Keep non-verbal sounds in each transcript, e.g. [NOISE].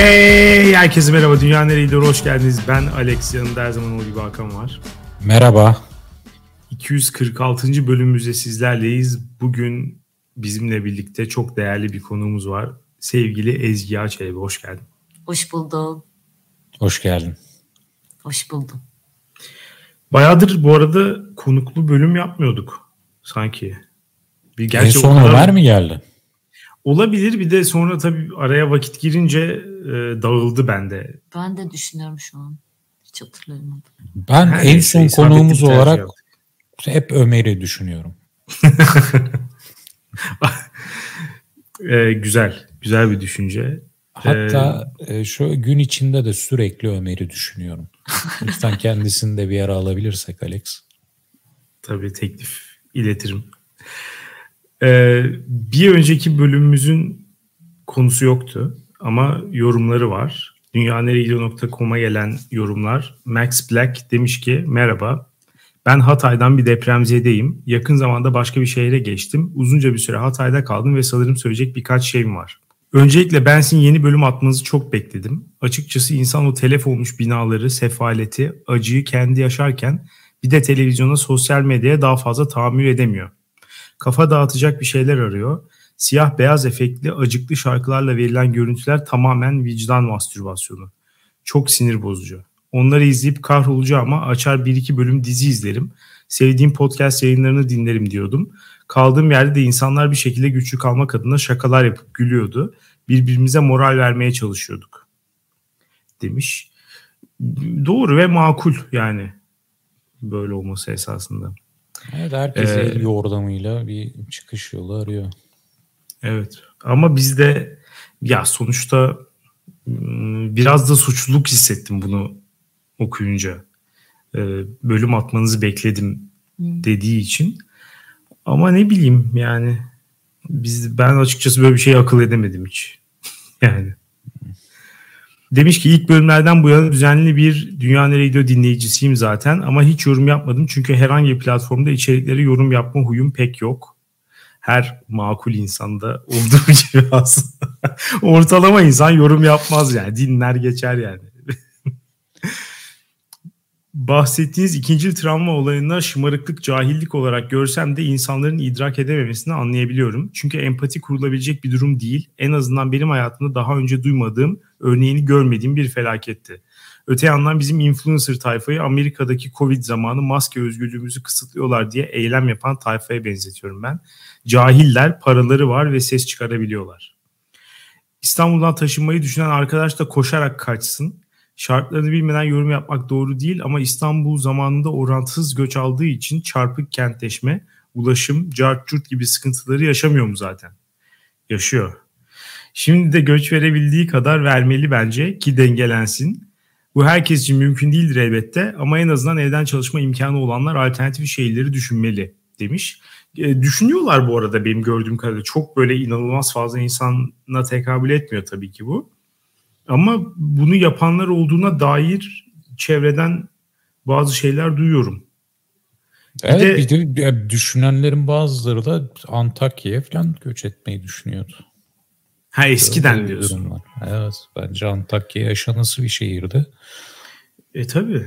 Hey herkese merhaba. Dünya nereydi? Hoş geldiniz. Ben Alex. Yanımda her zaman olduğu gibi Hakan var. Merhaba. 246. bölümümüzde sizlerleyiz. Bugün bizimle birlikte çok değerli bir konuğumuz var. Sevgili Ezgi Açaybe. Hoş geldin. Hoş buldum. Hoş geldin. Hoş buldum. Bayağıdır bu arada konuklu bölüm yapmıyorduk sanki. Bir gerçi en son kadar... Ömer mi geldi? Olabilir bir de sonra tabii araya vakit girince e, dağıldı bende. Ben de düşünüyorum şu an. Hiç hatırlayamadım. Ben Her en son konuğumuz olarak yaptık. hep Ömer'i düşünüyorum. [LAUGHS] e, güzel. Güzel bir düşünce. Hatta ee, şu gün içinde de sürekli Ömer'i düşünüyorum. [LAUGHS] Lütfen kendisini de bir yere alabilirsek Alex. Tabii teklif iletirim. Ee, bir önceki bölümümüzün konusu yoktu ama yorumları var. Dünyaneregidiyor.com'a gelen yorumlar. Max Black demiş ki merhaba ben Hatay'dan bir depremzedeyim. Yakın zamanda başka bir şehre geçtim. Uzunca bir süre Hatay'da kaldım ve sanırım söyleyecek birkaç şeyim var. Öncelikle ben sizin yeni bölüm atmanızı çok bekledim. Açıkçası insan o telef olmuş binaları, sefaleti, acıyı kendi yaşarken bir de televizyona, sosyal medyaya daha fazla tahammül edemiyor. Kafa dağıtacak bir şeyler arıyor. Siyah beyaz efektli acıklı şarkılarla verilen görüntüler tamamen vicdan mastürbasyonu. Çok sinir bozucu. Onları izleyip kahrolacağım ama açar bir iki bölüm dizi izlerim. Sevdiğim podcast yayınlarını dinlerim diyordum. Kaldığım yerde de insanlar bir şekilde güçlü kalmak adına şakalar yapıp gülüyordu. Birbirimize moral vermeye çalışıyorduk. Demiş. Doğru ve makul yani böyle olması esasında. Evet herkes ee, el yordamıyla bir çıkış yolu arıyor. Evet ama bizde ya sonuçta ıı, biraz da suçluluk hissettim bunu okuyunca. Ee, bölüm atmanızı bekledim dediği için. Ama ne bileyim yani biz ben açıkçası böyle bir şey akıl edemedim hiç. [LAUGHS] yani. Demiş ki ilk bölümlerden bu yana düzenli bir Dünya Nereye Gidiyor dinleyicisiyim zaten ama hiç yorum yapmadım çünkü herhangi bir platformda içerikleri yorum yapma huyum pek yok. Her makul insanda olduğu [LAUGHS] gibi aslında. Ortalama insan yorum yapmaz yani dinler geçer yani bahsettiğiniz ikinci travma olayına şımarıklık, cahillik olarak görsem de insanların idrak edememesini anlayabiliyorum. Çünkü empati kurulabilecek bir durum değil. En azından benim hayatımda daha önce duymadığım, örneğini görmediğim bir felaketti. Öte yandan bizim influencer tayfayı Amerika'daki Covid zamanı maske özgürlüğümüzü kısıtlıyorlar diye eylem yapan tayfaya benzetiyorum ben. Cahiller, paraları var ve ses çıkarabiliyorlar. İstanbul'dan taşınmayı düşünen arkadaş da koşarak kaçsın Şartlarını bilmeden yorum yapmak doğru değil ama İstanbul zamanında orantısız göç aldığı için çarpık kentleşme, ulaşım, cart gibi sıkıntıları yaşamıyor mu zaten? Yaşıyor. Şimdi de göç verebildiği kadar vermeli bence ki dengelensin. Bu herkes için mümkün değildir elbette ama en azından evden çalışma imkanı olanlar alternatif şeyleri düşünmeli demiş. E, düşünüyorlar bu arada benim gördüğüm kadarıyla. Çok böyle inanılmaz fazla insana tekabül etmiyor tabii ki bu. Ama bunu yapanlar olduğuna dair çevreden bazı şeyler duyuyorum. Evet bir de, bir de düşünenlerin bazıları da Antakya'ya falan göç etmeyi düşünüyordu. Ha eskiden Böyle diyorsun. Durumlar. Evet bence Antakya yaşanası bir şehirdi. E tabi.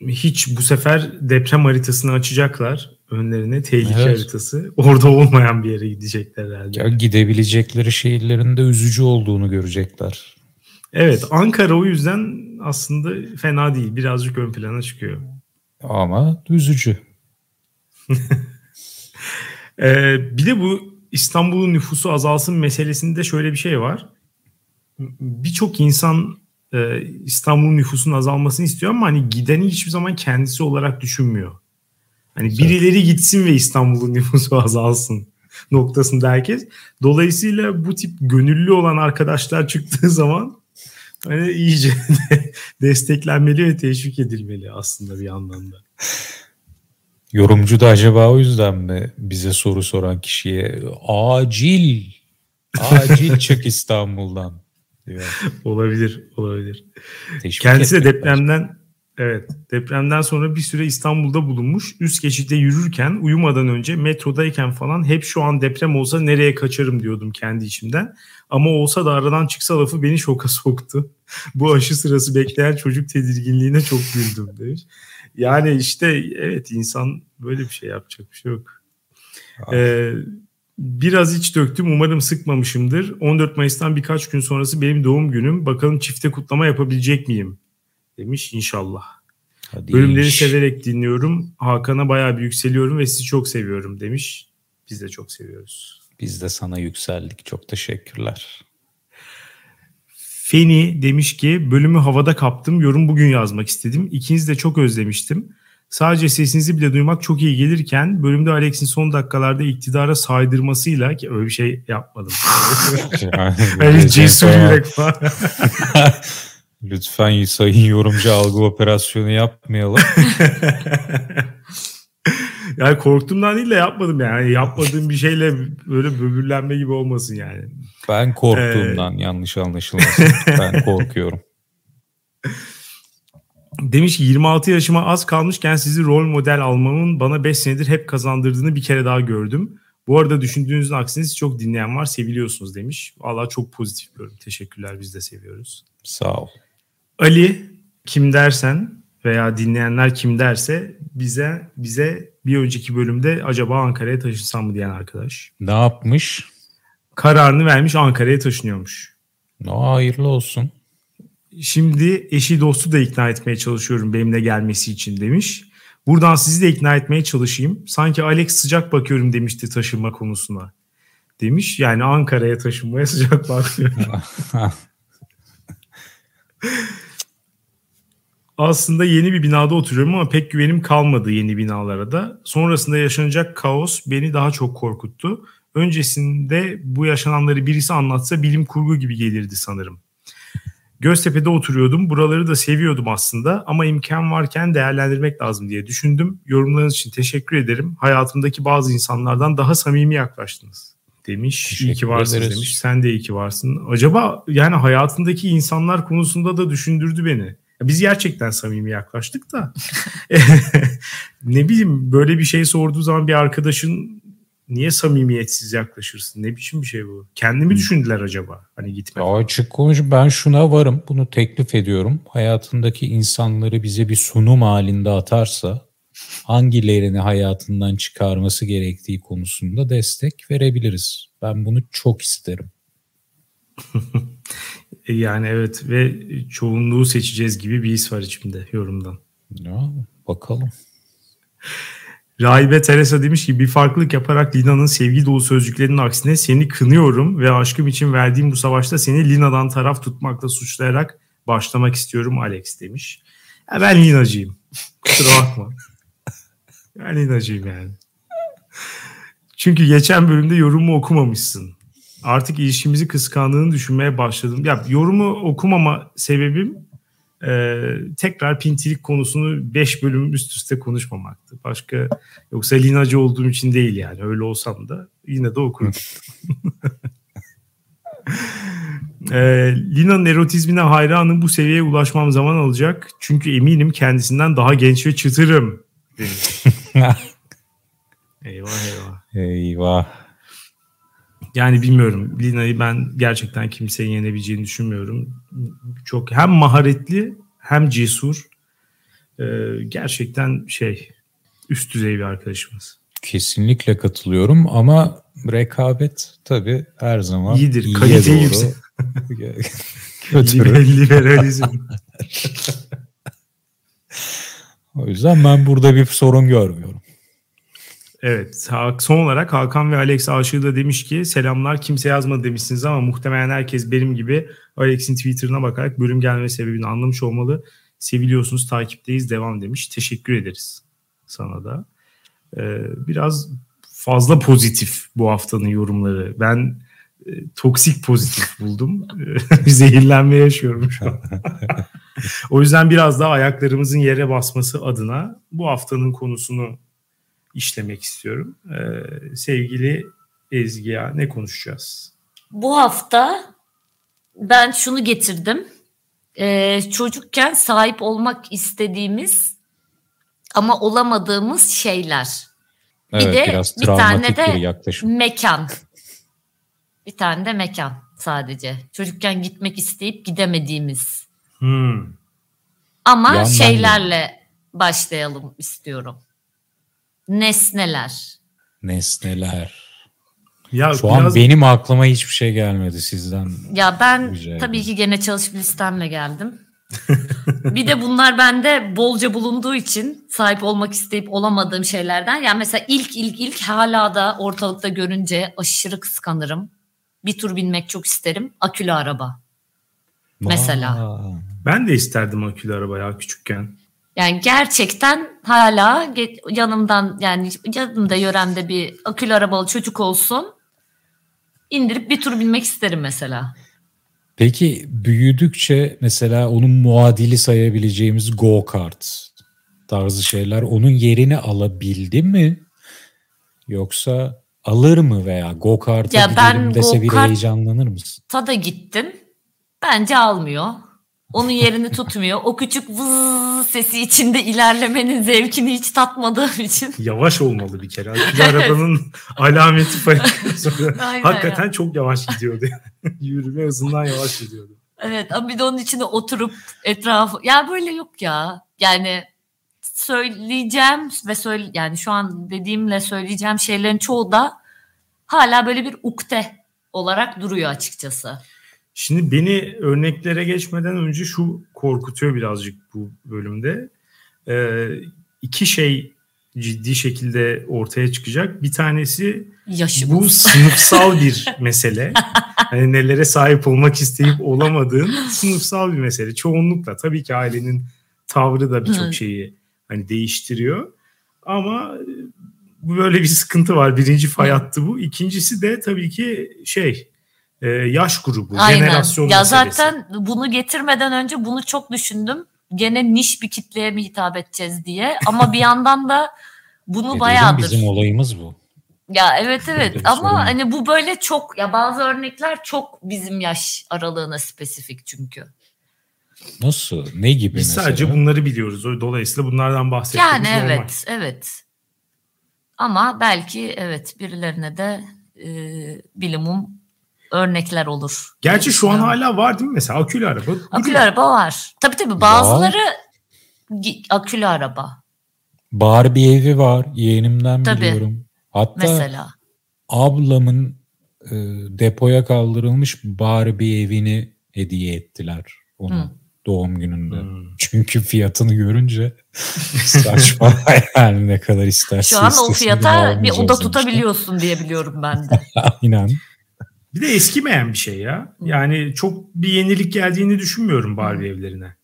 Hiç bu sefer deprem haritasını açacaklar önlerine tehlike evet. haritası. Orada olmayan bir yere gidecekler herhalde. Ya gidebilecekleri şehirlerin de üzücü olduğunu görecekler. Evet Ankara o yüzden aslında fena değil. Birazcık ön plana çıkıyor. Ama üzücü. [LAUGHS] ee, bir de bu İstanbul'un nüfusu azalsın meselesinde şöyle bir şey var. Birçok insan e, İstanbul'un nüfusunun azalmasını istiyor ama hani gideni hiçbir zaman kendisi olarak düşünmüyor. Hani birileri gitsin ve İstanbul'un nüfusu [LAUGHS] azalsın noktasında herkes. Dolayısıyla bu tip gönüllü olan arkadaşlar çıktığı zaman hani iyice [LAUGHS] desteklenmeli ve teşvik edilmeli aslında bir yandan da. Yorumcu da acaba o yüzden mi bize soru soran kişiye acil acil [LAUGHS] çık İstanbul'dan diyor. olabilir, olabilir. Teşvik Kendisi de depremden Evet depremden sonra bir süre İstanbul'da bulunmuş. Üst geçitte yürürken uyumadan önce metrodayken falan hep şu an deprem olsa nereye kaçarım diyordum kendi içimden. Ama olsa da aradan çıksa lafı beni şoka soktu. [LAUGHS] Bu aşı sırası bekleyen çocuk tedirginliğine çok güldüm demiş. Yani işte evet insan böyle bir şey yapacak bir şey yok. Ee, biraz iç döktüm umarım sıkmamışımdır. 14 Mayıs'tan birkaç gün sonrası benim doğum günüm. Bakalım çifte kutlama yapabilecek miyim? Demiş inşallah. Hadi Bölümleri iş. severek dinliyorum. Hakan'a bayağı bir yükseliyorum ve sizi çok seviyorum demiş. Biz de çok seviyoruz. Biz de sana yükseldik. Çok teşekkürler. Feni demiş ki bölümü havada kaptım. Yorum bugün yazmak istedim. İkinizi de çok özlemiştim. Sadece sesinizi bile duymak çok iyi gelirken bölümde Alex'in son dakikalarda iktidara saydırmasıyla ki öyle bir şey yapmadım. [LAUGHS] Öyle cesur yürek falan. [LAUGHS] Lütfen sayın yorumcu algı operasyonu yapmayalım. [LAUGHS] yani korktuğumdan değil de yapmadım yani. Yapmadığım bir şeyle böyle böbürlenme gibi olmasın yani. Ben korktuğumdan ee... yanlış anlaşılmasın. ben [LAUGHS] korkuyorum. Demiş ki 26 yaşıma az kalmışken sizi rol model almamın bana 5 senedir hep kazandırdığını bir kere daha gördüm. Bu arada düşündüğünüzün aksine çok dinleyen var seviliyorsunuz demiş. Valla çok pozitif bir yorum. Teşekkürler biz de seviyoruz. Sağ ol. Ali kim dersen veya dinleyenler kim derse bize bize bir önceki bölümde acaba Ankara'ya taşınsam mı diyen arkadaş. Ne yapmış? Kararını vermiş Ankara'ya taşınıyormuş. hayırlı olsun. Şimdi eşi dostu da ikna etmeye çalışıyorum benimle gelmesi için demiş. Buradan sizi de ikna etmeye çalışayım. Sanki Alex sıcak bakıyorum demişti taşınma konusuna. Demiş yani Ankara'ya taşınmaya sıcak bakıyorum. [LAUGHS] Aslında yeni bir binada oturuyorum ama pek güvenim kalmadı yeni binalara da. Sonrasında yaşanacak kaos beni daha çok korkuttu. Öncesinde bu yaşananları birisi anlatsa bilim kurgu gibi gelirdi sanırım. Göztepe'de oturuyordum. Buraları da seviyordum aslında ama imkan varken değerlendirmek lazım diye düşündüm. Yorumlarınız için teşekkür ederim. Hayatımdaki bazı insanlardan daha samimi yaklaştınız demiş. Teşekkür iyi ki varsınız ederiz. demiş. Sen de iyi ki varsın. Acaba yani hayatındaki insanlar konusunda da düşündürdü beni. Biz gerçekten samimi yaklaştık da [LAUGHS] ne bileyim böyle bir şey sorduğu zaman bir arkadaşın niye samimiyetsiz yaklaşırsın? Ne biçim bir şey bu? Kendimi düşündüler acaba? Hani gitme. Ya açık konuş ben şuna varım. Bunu teklif ediyorum. Hayatındaki insanları bize bir sunum halinde atarsa hangilerini hayatından çıkarması gerektiği konusunda destek verebiliriz. Ben bunu çok isterim. [LAUGHS] yani evet ve çoğunluğu seçeceğiz gibi bir his var içimde yorumdan. Ya bakalım. Rahibe Teresa demiş ki bir farklılık yaparak Lina'nın sevgi dolu sözcüklerinin aksine seni kınıyorum ve aşkım için verdiğim bu savaşta seni Lina'dan taraf tutmakla suçlayarak başlamak istiyorum Alex demiş. Ya ben Lina'cıyım. [LAUGHS] Kusura bakma. Ben Lina'cıyım yani. Çünkü geçen bölümde yorumu okumamışsın. Artık ilişkimizi kıskandığını düşünmeye başladım. Ya yorumu okumama sebebim e, tekrar pintilik konusunu 5 bölüm üst üste konuşmamaktı. Başka yoksa linacı olduğum için değil yani. Öyle olsam da yine de okurum. [LAUGHS] e, Lina'nın erotizmine hayranım. Bu seviyeye ulaşmam zaman alacak. Çünkü eminim kendisinden daha genç ve çıtırım. [LAUGHS] eyvah eyvah. Eyvah. Yani bilmiyorum. Lina'yı ben gerçekten kimsenin yenebileceğini düşünmüyorum. Çok hem maharetli hem cesur. Ee, gerçekten şey üst düzey bir arkadaşımız. Kesinlikle katılıyorum ama rekabet tabii her zaman iyidir. Kalite yüksek. [LAUGHS] Liberalizm. [LAUGHS] o yüzden ben burada bir sorun görmüyorum. Evet. Son olarak Hakan ve Alex Aşığı da demiş ki selamlar kimse yazmadı demişsiniz ama muhtemelen herkes benim gibi Alex'in Twitter'ına bakarak bölüm gelme sebebini anlamış olmalı. Seviliyorsunuz takipteyiz devam demiş. Teşekkür ederiz sana da. Ee, biraz fazla pozitif bu haftanın yorumları. Ben e, toksik pozitif buldum. [LAUGHS] Zehirlenme yaşıyorum şu an. [LAUGHS] o yüzden biraz daha ayaklarımızın yere basması adına bu haftanın konusunu işlemek istiyorum. Ee, sevgili Ezgi'ye ne konuşacağız? Bu hafta ben şunu getirdim. Ee, çocukken sahip olmak istediğimiz ama olamadığımız şeyler. Evet, de biraz bir tane travmatik de bir yaklaşım. Mekan. Bir tane de mekan sadece. Çocukken gitmek isteyip gidemediğimiz. Hmm. Ama Yandan şeylerle başlayalım istiyorum. Nesneler. Nesneler. Ya Şu an biraz benim aklıma hiçbir şey gelmedi sizden. Ya ben tabii ki gene çalışıp listemle geldim. [LAUGHS] bir de bunlar bende bolca bulunduğu için sahip olmak isteyip olamadığım şeylerden. Yani mesela ilk ilk ilk hala da ortalıkta görünce aşırı kıskanırım. Bir tur binmek çok isterim. Akülü araba. Mesela. Aa, ben de isterdim akülü araba ya küçükken. Yani gerçekten hala yanımdan yani yanımda yöremde bir akülü arabalı çocuk olsun. indirip bir tur binmek isterim mesela. Peki büyüdükçe mesela onun muadili sayabileceğimiz go kart tarzı şeyler onun yerini alabildi mi? Yoksa alır mı veya go kart'a Ya ben gidelim dese bir go-kart- heyecanlanır mısın? Tada gittim. Bence almıyor. Onun yerini tutmuyor. O küçük vız sesi içinde ilerlemenin zevkini hiç tatmadığım için. [LAUGHS] Yavaş olmalı bir kere. Arabanın alameti farkı. Hakikaten ya. çok yavaş gidiyordu. [LAUGHS] Yürüme hızından yavaş gidiyordu. Evet ama bir de onun içinde oturup etrafı... Ya böyle yok ya. Yani söyleyeceğim ve söyle yani şu an dediğimle söyleyeceğim şeylerin çoğu da hala böyle bir ukde olarak duruyor açıkçası. Şimdi beni örneklere geçmeden önce şu korkutuyor birazcık bu bölümde. Ee, iki şey ciddi şekilde ortaya çıkacak. Bir tanesi Yaşımız. bu sınıfsal bir mesele. [LAUGHS] Hani nelere sahip olmak isteyip olamadığın sınıfsal bir mesele. Çoğunlukla tabii ki ailenin tavrı da birçok şeyi hani değiştiriyor. Ama e, bu böyle bir sıkıntı var. Birinci fay hattı bu. İkincisi de tabii ki şey e, yaş grubu, Aynen. jenerasyon Ya meselesi. zaten bunu getirmeden önce bunu çok düşündüm. Gene niş bir kitleye mi hitap edeceğiz diye. Ama bir yandan da bunu Dedim, bayağıdır. Bizim olayımız bu. Ya evet evet ama sorun. hani bu böyle çok ya bazı örnekler çok bizim yaş aralığına spesifik çünkü. Nasıl? Ne gibi Biz mesela? sadece bunları biliyoruz. O- Dolayısıyla bunlardan bahsetmemiz Yani normal. evet evet. Ama belki evet birilerine de e, bilimum örnekler olur. Gerçi şu an hala var değil mi? Mesela akülü araba. akülü araba var. Tabii tabii bazıları gi- akülü araba Barbie evi var. Yeğenimden Tabii. biliyorum. Hatta mesela. ablamın e, depoya kaldırılmış Barbie evini hediye ettiler ona Hı. Doğum gününde. Hmm. Çünkü fiyatını görünce [LAUGHS] saçma yani ne kadar isterse Şu an o fiyata bir oda tutabiliyorsun diye biliyorum ben de. [LAUGHS] Aynen. Bir de eskimeyen bir şey ya. Yani çok bir yenilik geldiğini düşünmüyorum Barbie evlerine.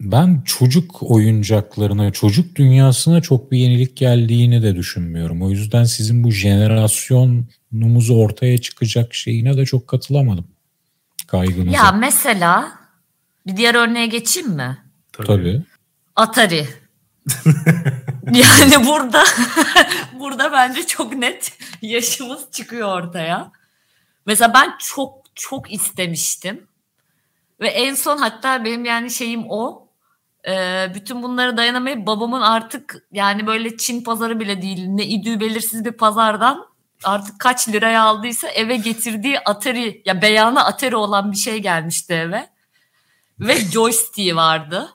Ben çocuk oyuncaklarına, çocuk dünyasına çok bir yenilik geldiğini de düşünmüyorum. O yüzden sizin bu jenerasyonumuzu ortaya çıkacak şeyine de çok katılamadım. Kaygınıza. ya mesela bir diğer örneğe geçeyim mi? Tabii. Atari. [LAUGHS] yani burada [LAUGHS] burada bence çok net yaşımız çıkıyor ortaya. Mesela ben çok çok istemiştim. Ve en son hatta benim yani şeyim o. Ee, bütün bunlara dayanamayıp babamın artık yani böyle Çin pazarı bile değil ne idüğü belirsiz bir pazardan artık kaç liraya aldıysa eve getirdiği Atari ya beyanı Atari olan bir şey gelmişti eve. Ve joystick'i vardı.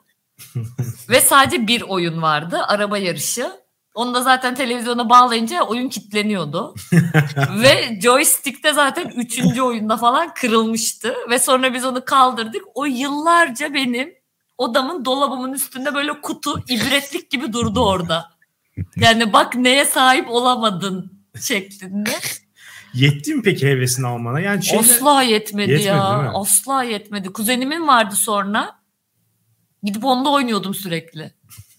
Ve sadece bir oyun vardı. Araba yarışı. Onu da zaten televizyona bağlayınca oyun kitleniyordu. [LAUGHS] Ve joystick de zaten üçüncü oyunda falan kırılmıştı. Ve sonra biz onu kaldırdık. O yıllarca benim odamın dolabımın üstünde böyle kutu ibretlik gibi durdu orada. Yani bak neye sahip olamadın şeklinde. Yetti mi peki hevesini almana? Yani şeyde, Asla yetmedi, Yetmedi, ya. Asla yetmedi. Kuzenimin vardı sonra. Gidip onda oynuyordum sürekli.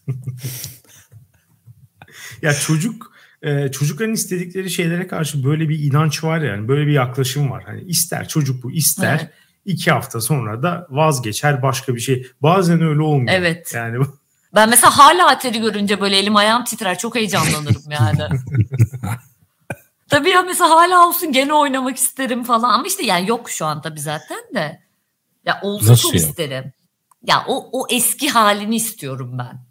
[LAUGHS] ya çocuk e, çocukların istedikleri şeylere karşı böyle bir inanç var yani böyle bir yaklaşım var. Hani ister çocuk bu ister Evet. iki hafta sonra da vazgeçer başka bir şey. Bazen öyle olmuyor. Evet. Yani Ben mesela hala Atari görünce böyle elim ayağım titrer. Çok heyecanlanırım yani. [LAUGHS] tabii ya mesela hala olsun gene oynamak isterim falan. Ama işte yani yok şu an tabii zaten de. Ya olsa Nasıl çok yok? isterim. Ya o, o eski halini istiyorum ben.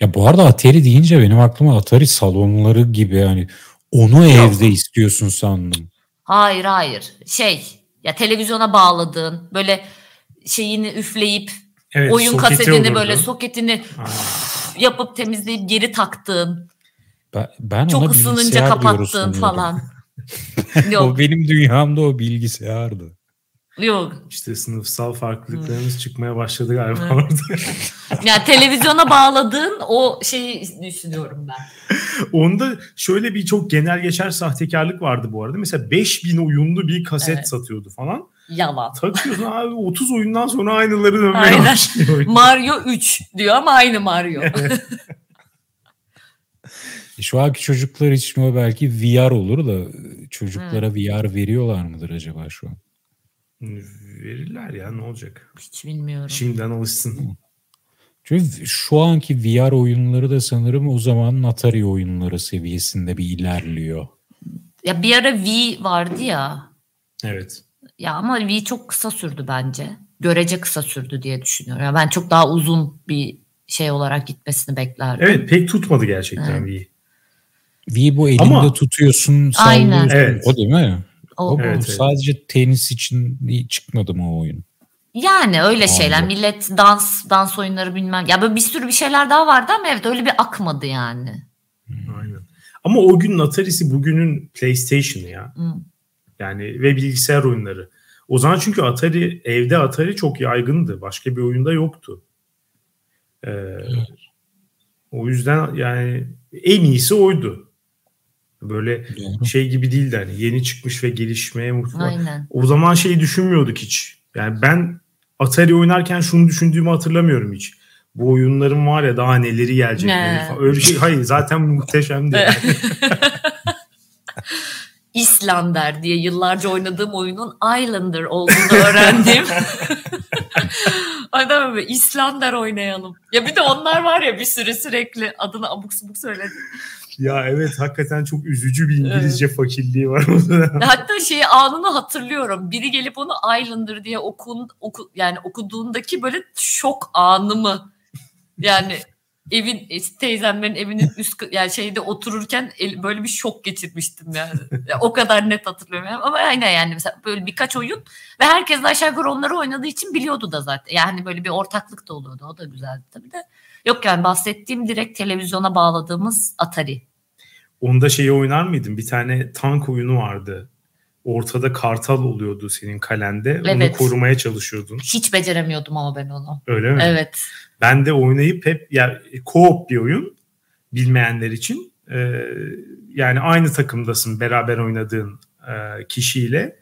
Ya bu arada Atari deyince benim aklıma Atari salonları gibi yani onu Yok. evde istiyorsun sandım. Hayır hayır. Şey ya televizyona bağladığın böyle şeyini üfleyip Evet, oyun kasetini olurdu. böyle soketini yapıp temizleyip geri taktığın. Ben, ben Çok ona ısınınca sanıyordum. falan. [LAUGHS] O yok benim dünyamda o bilgisayardı. yok. İşte sınıfsal farklılıklarımız çıkmaya başladı galiba Hı. orada. [LAUGHS] Yani televizyona bağladığın o şeyi düşünüyorum ben. Onda şöyle bir çok genel geçer sahtekarlık vardı bu arada. Mesela 5000 oyunlu bir kaset Evet. satıyordu falan. Yalan. Takıyorsun abi 30 oyundan sonra aynıları dönmeye Aynen. başlıyor. Mario 3 diyor ama aynı Mario. [LAUGHS] E, Şu anki çocuklar için o belki VR olur da çocuklara VR veriyorlar mıdır acaba şu an? Verirler ya ne olacak? Hiç bilmiyorum. Şimdiden alışsın. Çünkü şu anki VR oyunları da sanırım o zamanın Atari oyunları seviyesinde bir ilerliyor. Ya bir ara V vardı ya. Evet. Ya ama V çok kısa sürdü bence. Görece kısa sürdü diye düşünüyorum. Ya ben çok daha uzun bir şey olarak gitmesini beklerdim. Evet pek tutmadı gerçekten Wii. V bu elinde Ama- tutuyorsun Aynen. sallıyorsun. Evet. O değil mi? O- O, bu Evet, evet. sadece tenis için çıkmadı mı o oyun? Yani öyle şeyler. Anladım. Millet dans dans oyunları bilmem. Ya böyle bir sürü bir şeyler daha vardı ama evet öyle bir akmadı yani. Aynen. Ama o günün Atari'si bugünün PlayStation'ı ya. Hı. Yani ve bilgisayar oyunları. O zaman çünkü Atari evde Atari çok yaygındı. Başka bir oyunda yoktu. Ee, o yüzden yani en iyisi oydu. Böyle Doğru. şey gibi değildi hani yeni çıkmış ve gelişmeye muhtemel. Aynen. O zaman şeyi düşünmüyorduk hiç. Yani ben Atari oynarken şunu düşündüğümü hatırlamıyorum hiç. Bu oyunların var ya daha neleri gelecek. Ne? falan. Öyle şey hayır zaten muhteşemdi. yani. [LAUGHS] Islander diye yıllarca oynadığım oyunun Islander olduğunu öğrendim. [LAUGHS] Adam böyle Islander oynayalım. Ya bir de onlar var ya bir sürü sürekli adını abuk subuk söyledi. Ya evet hakikaten çok üzücü bir İngilizce fakirliği var orada. Hatta şeyi anını hatırlıyorum. Biri gelip onu Islander diye okun, oku, yani okuduğundaki böyle şok anımı. Yani evin teyzemlerin evinin üst yani şeyde otururken el- böyle bir şok geçirmiştim yani. Ya o kadar net hatırlıyorum. Yani. Ama aynen yani mesela böyle birkaç oyun ve herkes de aşağı yukarı onları oynadığı için biliyordu da zaten. Yani böyle bir ortaklık da oluyordu. O da güzeldi tabii de. Yok yani bahsettiğim direkt televizyona bağladığımız Atari. Onda şeyi oynar mıydın? Bir tane tank oyunu vardı. Ortada kartal oluyordu senin kalende. Onu Evet. korumaya çalışıyordun. Hiç beceremiyordum ama ben onu. Öyle mi? Evet. Ben de oynayıp hep ya co-op bir oyun bilmeyenler için. Ee, yani aynı takımdasın beraber oynadığın e, kişiyle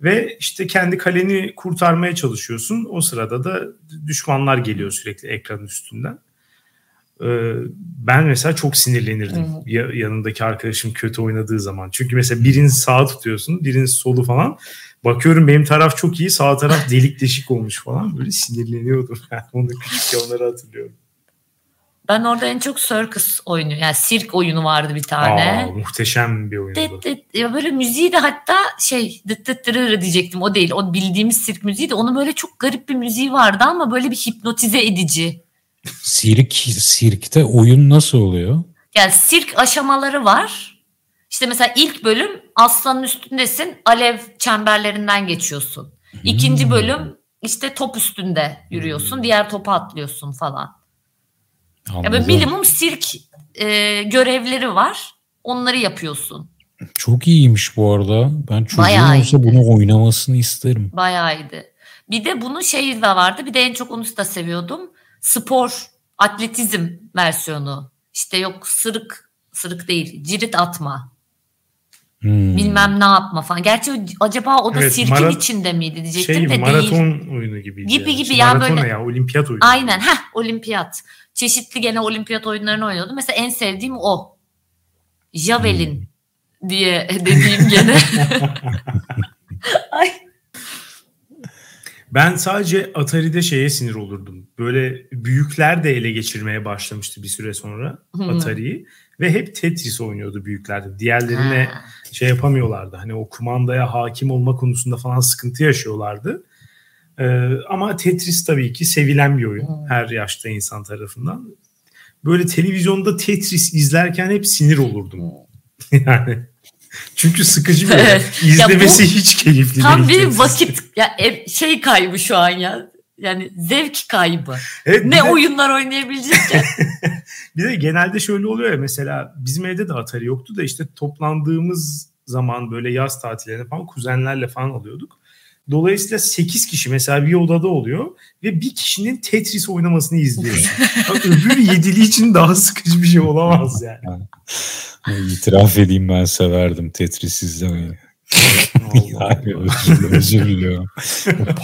ve işte kendi kaleni kurtarmaya çalışıyorsun. O sırada da düşmanlar geliyor sürekli ekranın üstünden. Ee, ben mesela çok sinirlenirdim ya- yanındaki arkadaşım kötü oynadığı zaman. Çünkü mesela birini sağa tutuyorsun, birini solu falan. Bakıyorum benim taraf çok iyi, sağ taraf [LAUGHS] delik deşik olmuş falan. Böyle sinirleniyordum. [LAUGHS] Yani onu küçükken onları hatırlıyorum. Ben orada en çok circus oyunu yani sirk oyunu vardı bir tane. Aa, muhteşem bir oyun oldu. Dıt dıt, ya böyle müziği de hatta şey dıt dıt dırırı diyecektim o değil. O bildiğimiz sirk müziği de onun böyle çok garip bir müziği vardı ama böyle bir hipnotize edici. Sirk, sirkte oyun nasıl oluyor? Yani sirk aşamaları var. İşte mesela ilk bölüm aslanın üstündesin alev çemberlerinden geçiyorsun. İkinci Hmm. bölüm işte top üstünde yürüyorsun diğer topa atlıyorsun falan. Ya böyle Anladım. minimum sirk e, görevleri var. Onları yapıyorsun. Çok iyiymiş bu arada. Ben çocuğum Bayağı olsa iyiydi. bunu oynamasını isterim. Bayağı iyiydi. Bir de bunun şeyi de vardı. Bir de en çok onu da seviyordum. Spor, atletizm versiyonu. İşte yok sırık, sırık değil, cirit atma. Hmm. Bilmem ne yapma falan. Gerçi acaba o da Evet, sirkin mara- içinde miydi diyecektim Şey de değil. maraton oyunu gibiydi. Gibi yani. gibi İşte ya maraton böyle- ya olimpiyat oyunu. Aynen. Heh, olimpiyat. Çeşitli gene olimpiyat oyunlarını oynuyordum. Mesela en sevdiğim o. Javelin diye [LAUGHS] dediğim gene. [LAUGHS] Ay. Ben sadece Atari'de şeye sinir olurdum. Böyle büyükler de ele geçirmeye başlamıştı bir süre sonra. Atari'yi. Ve hep Tetris oynuyordu büyükler. Diğerlerine Ha. şey yapamıyorlardı. Hani o kumandaya hakim olma konusunda falan sıkıntı yaşıyorlardı. Ee, ama Tetris tabii ki sevilen bir oyun hmm. her yaşta insan tarafından. Böyle televizyonda Tetris izlerken hep sinir olurdum. Hmm. [LAUGHS] yani çünkü sıkıcı bir [LAUGHS] oyun. İzlemesi ya bu, hiç keyifli tam değil. Tam bir vakit ya şey kaybı şu an ya. Yani zevk kaybı. Evet, ne de, oyunlar oynayabilecek ki? [LAUGHS] bir de genelde şöyle oluyor ya mesela bizim evde de Atari yoktu da işte toplandığımız zaman böyle yaz tatillerine falan kuzenlerle falan alıyorduk. Dolayısıyla 8 kişi mesela bir odada oluyor ve bir kişinin Tetris oynamasını izliyor. [LAUGHS] Öbür yedili için daha sıkıcı bir şey olamaz yani. İtiraf edeyim ben severdim Tetris izlemeyi. yani özür, özür diliyorum.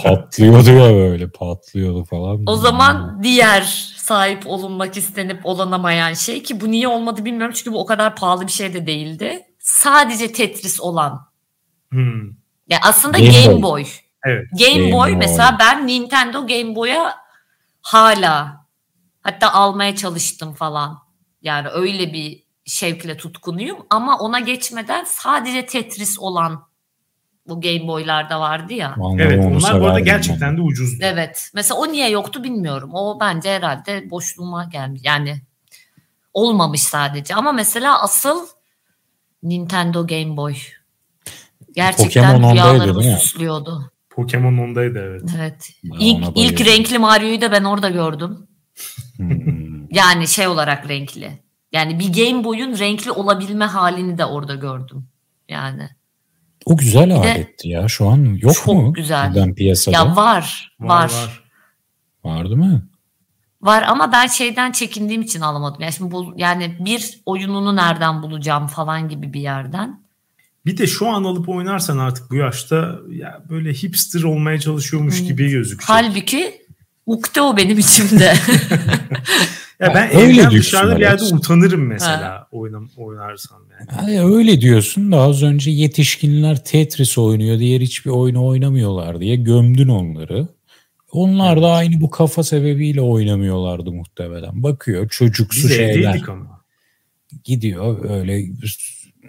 patlıyordu ya böyle patlıyordu falan. O zaman diğer sahip olunmak istenip olanamayan şey ki bu niye olmadı bilmiyorum çünkü bu o kadar pahalı bir şey de değildi. Sadece Tetris olan. Hmm. Ya aslında Game, Game Boy. Boy. Evet. Game, Game Boy, Boy mesela ben Nintendo Game Boy'a hala hatta almaya çalıştım falan. Yani öyle bir şevkle tutkunuyum ama ona geçmeden sadece Tetris olan bu Game Boy'larda vardı ya. Vallahi evet onlar bu arada gerçekten de ucuzdu. Evet. Mesela o niye yoktu bilmiyorum. O bence herhalde boşluğuma gelmiş. Yani olmamış sadece. Ama mesela asıl Nintendo Game Boy. Gerçekten Pokemon rüyalarımı süslüyordu. Pokemon ondaydı evet. Evet. İlk, ilk renkli Mario'yu da ben orada gördüm. Hmm. [LAUGHS] yani şey olarak renkli. Yani bir Game Boy'un renkli olabilme halini de orada gördüm. Yani. O güzel bir aletti ya. Şu an yok çok mu? Çok güzel. Ben piyasada. Ya var, var. Var, var. Vardı mı? Var ama ben şeyden çekindiğim için alamadım. Yani şimdi bu yani bir oyununu nereden bulacağım falan gibi bir yerden. Bir de şu an alıp oynarsan artık bu yaşta ya böyle hipster olmaya çalışıyormuş hmm. gibi gözüküyor. Halbuki ukde o benim içimde. [LAUGHS] Ya ben öyle evden dışarıda bir yerde utanırım mesela oynam oynarsam yani. yani. Öyle diyorsun da az önce yetişkinler Tetris oynuyor diğer hiçbir oyunu oynamıyorlar diye gömdün onları. Onlar evet. da aynı bu kafa sebebiyle oynamıyorlardı muhtemelen. Bakıyor çocuksu Biz şeyler. ama. Gidiyor öyle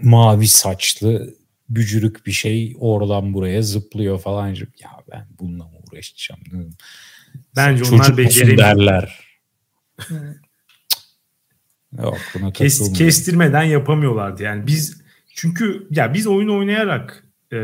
mavi saçlı bücürük bir şey oradan buraya zıplıyor falan. Ya ben bununla mı uğraşacağım? Bence Çocuk onlar beceremiyor. derler. Yok, buna Kes, kestirmeden yapamıyorlardı. Yani biz çünkü ya biz oyun oynayarak e,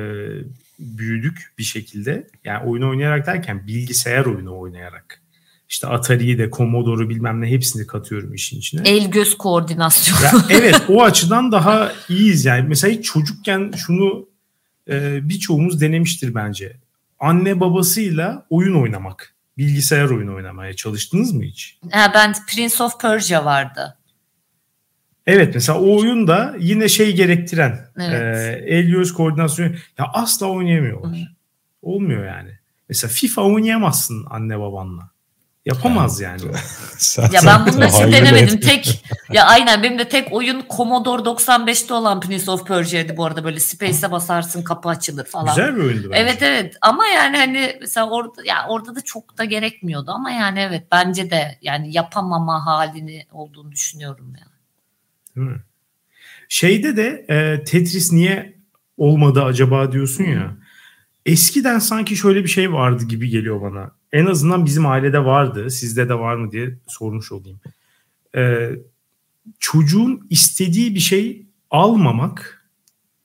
büyüdük bir şekilde. Yani oyun oynayarak derken bilgisayar oyunu oynayarak. İşte Atari'yi de Commodore'u bilmem ne hepsini katıyorum işin içine. El göz koordinasyonu. Ya [LAUGHS] evet o açıdan daha iyiyiz yani. Mesela çocukken şunu e, birçoğumuz denemiştir bence. Anne babasıyla oyun oynamak. Bilgisayar oyunu oynamaya çalıştınız mı hiç? Ha, ben Prince of Persia vardı. Evet mesela o oyun da yine şey gerektiren evet. e, el göz koordinasyonu ya asla oynayamıyorlar. Hı. Olmuyor yani. Mesela FIFA oynayamazsın anne babanla. Yapamaz yani. [LAUGHS] ya ben bunu hiç denemedim. Tek ya aynen benim de tek oyun Commodore 95'te olan Prince of Persia'ydı bu arada böyle space'e basarsın kapı açılır falan. Güzel bir oyundu bence. Evet evet ama yani hani mesela orada ya orada da çok da gerekmiyordu ama yani evet bence de yani yapamama halini olduğunu düşünüyorum yani. Değil mi? Şeyde de e, Tetris niye olmadı acaba diyorsun ya. Eskiden sanki şöyle bir şey vardı gibi geliyor bana. En azından bizim ailede vardı. Sizde de var mı diye sormuş olayım. E, çocuğun istediği bir şey almamak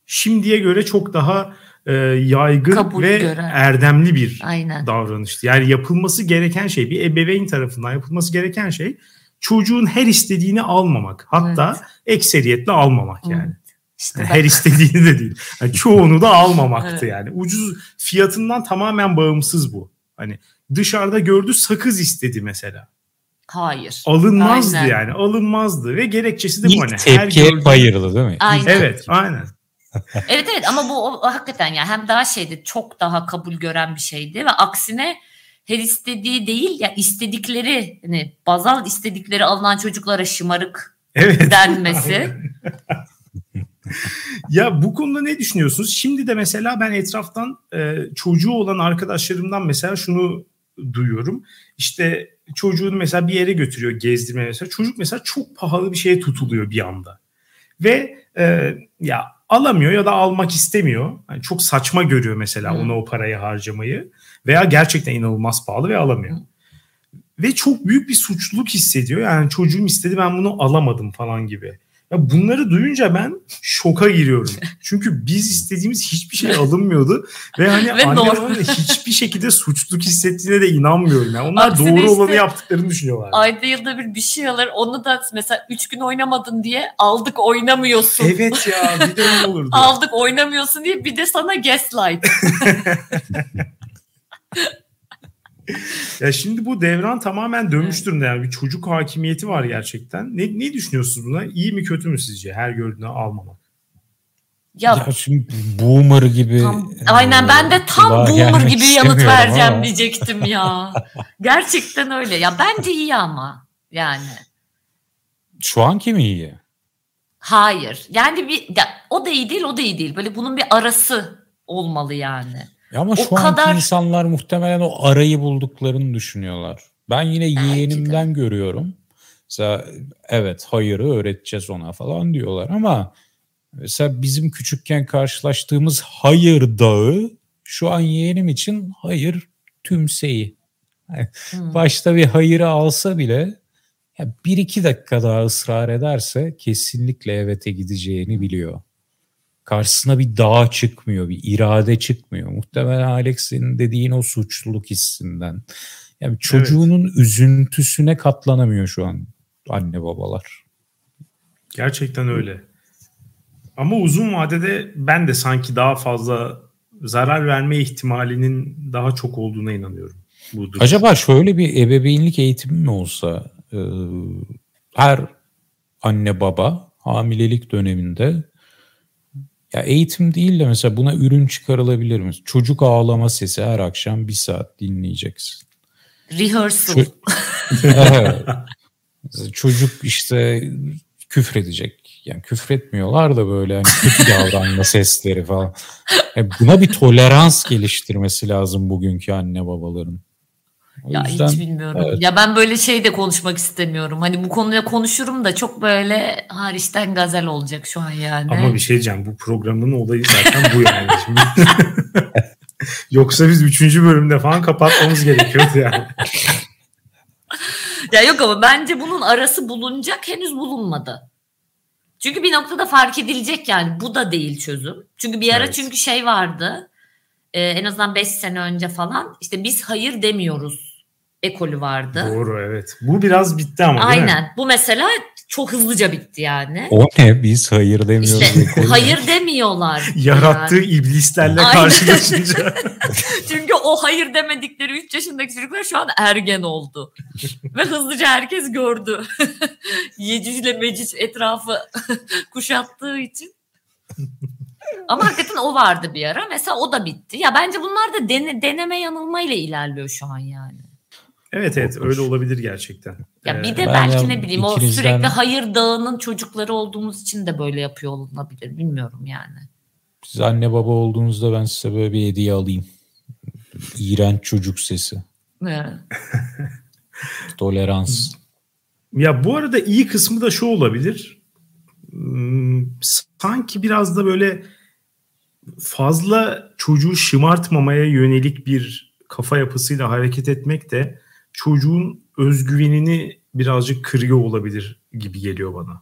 şimdiye göre çok daha e, yaygın Kabul ve gören. erdemli bir Aynen. davranıştı. Yani yapılması gereken şey bir ebeveyn tarafından yapılması gereken şey çocuğun her istediğini almamak. Hatta evet. ekseriyetle almamak yani. Evet. İşte yani her istediğini de değil. Yani [LAUGHS] çoğunu da almamaktı evet. yani. Ucuz fiyatından tamamen bağımsız bu. Hani dışarıda gördü sakız istedi mesela. Hayır. Alınmazdı aynen. yani. Alınmazdı ve gerekçesi de bu. Hani tepkiye her gördüğü... bayırlı değil mi? Aynen. Evet aynen. [LAUGHS] evet evet ama bu o, hakikaten yani hem daha şeydi çok daha kabul gören bir şeydi ve aksine her istediği değil ya istedikleri hani bazal istedikleri alınan çocuklara şımarık evet. denmesi. [LAUGHS] ya bu konuda ne düşünüyorsunuz? Şimdi de mesela ben etraftan e, çocuğu olan arkadaşlarımdan mesela şunu duyuyorum. İşte çocuğunu mesela bir yere götürüyor gezdirmeye mesela. Çocuk mesela çok pahalı bir şeye tutuluyor bir anda. Ve e, ya alamıyor ya da almak istemiyor. Yani çok saçma görüyor mesela hmm. ona o parayı harcamayı veya gerçekten inanılmaz pahalı ve alamıyor. Hmm. Ve çok büyük bir suçluluk hissediyor. Yani çocuğum istedi ben bunu alamadım falan gibi. Ya bunları duyunca ben şoka giriyorum. Çünkü biz istediğimiz hiçbir şey alınmıyordu ve hani ve anne hiçbir şekilde suçluluk hissettiğine de inanmıyorum. Yani onlar Aksine doğru işte, olanı yaptıklarını düşünüyorlar. Ayda yılda bir bir şey alır. Onu da mesela 3 gün oynamadın diye aldık oynamıyorsun. Evet ya bir de öyle [LAUGHS] olurdu. aldık oynamıyorsun diye bir de sana gaslight. [LAUGHS] ya şimdi bu devran tamamen dönmüş durumda yani bir çocuk hakimiyeti var gerçekten. Ne, ne düşünüyorsunuz buna? İyi mi kötü mü sizce her gördüğünü almamak? Ya, ya şimdi boomer gibi. Tam, aynen ben de tam boomer gibi yanıt vereceğim ama. diyecektim ya. [LAUGHS] Gerçekten öyle. Ya bence iyi ama yani. Şu anki mi iyi? Hayır. Yani bir ya, o da iyi değil, o da iyi değil. Böyle bunun bir arası olmalı yani. Ya ama o şu kadar... anki insanlar muhtemelen o arayı bulduklarını düşünüyorlar. Ben yine yeğenimden de. görüyorum. Mesela evet hayırı öğreteceğiz ona falan diyorlar ama mesela bizim küçükken karşılaştığımız hayır dağı şu an yeğenim için hayır tümseyi. Yani hmm. [LAUGHS] Başta bir hayırı alsa bile ya bir iki dakika daha ısrar ederse kesinlikle evete gideceğini biliyor karşısına bir dağ çıkmıyor, bir irade çıkmıyor. Muhtemelen Alex'in dediğin o suçluluk hissinden. Yani çocuğunun evet. üzüntüsüne katlanamıyor şu an anne babalar. Gerçekten öyle. Ama uzun vadede ben de sanki daha fazla zarar verme ihtimalinin daha çok olduğuna inanıyorum. Bu Acaba şöyle bir ebeveynlik eğitimi mi olsa e, her anne baba hamilelik döneminde ya eğitim değil de mesela buna ürün çıkarılabilir mi? Çocuk ağlama sesi her akşam bir saat dinleyeceksin. Rehearsal. Ç- [LAUGHS] Çocuk işte küfredecek. Yani küfretmiyorlar da böyle hani kötü [LAUGHS] davranma sesleri falan. Yani buna bir tolerans geliştirmesi lazım bugünkü anne babaların. O ya yüzden, hiç bilmiyorum. Evet. Ya ben böyle şey de konuşmak istemiyorum. Hani bu konuya konuşurum da çok böyle hariçten gazel olacak şu an yani. Ama bir şey diyeceğim. Bu programın olayı zaten bu yani. [LAUGHS] Şimdi. [LAUGHS] Yoksa biz üçüncü bölümde falan kapatmamız gerekiyordu yani. ya yok ama bence bunun arası bulunacak henüz bulunmadı. Çünkü bir noktada fark edilecek yani bu da değil çözüm. Çünkü bir ara evet. çünkü şey vardı e, en azından 5 sene önce falan işte biz hayır demiyoruz ekolü vardı. Doğru evet. Bu biraz bitti ama Aynen. Değil mi? Bu mesela çok hızlıca bitti yani. O ne? Biz hayır demiyoruz. İşte hayır demiyorlar. Yarattığı yani. iblislerle karşılaşınca. [LAUGHS] [LAUGHS] Çünkü o hayır demedikleri 3 yaşındaki çocuklar şu an ergen oldu. Ve hızlıca herkes gördü. [LAUGHS] Yecüc ile Mecüc etrafı kuşattığı için. Ama hakikaten o vardı bir ara. Mesela o da bitti. Ya bence bunlar da dene, deneme yanılmayla ilerliyor şu an yani. Evet evet öyle olabilir gerçekten. Ya bir de ben belki ne bileyim ikinizden... o sürekli hayır dağının çocukları olduğumuz için de böyle yapıyor olabilir. Bilmiyorum yani. Siz anne baba olduğunuzda ben size böyle bir hediye alayım. İğrenç çocuk sesi. [LAUGHS] Tolerans. Ya bu arada iyi kısmı da şu olabilir. Hmm, sanki biraz da böyle fazla çocuğu şımartmamaya yönelik bir kafa yapısıyla hareket etmek de çocuğun özgüvenini birazcık kırıyor olabilir gibi geliyor bana.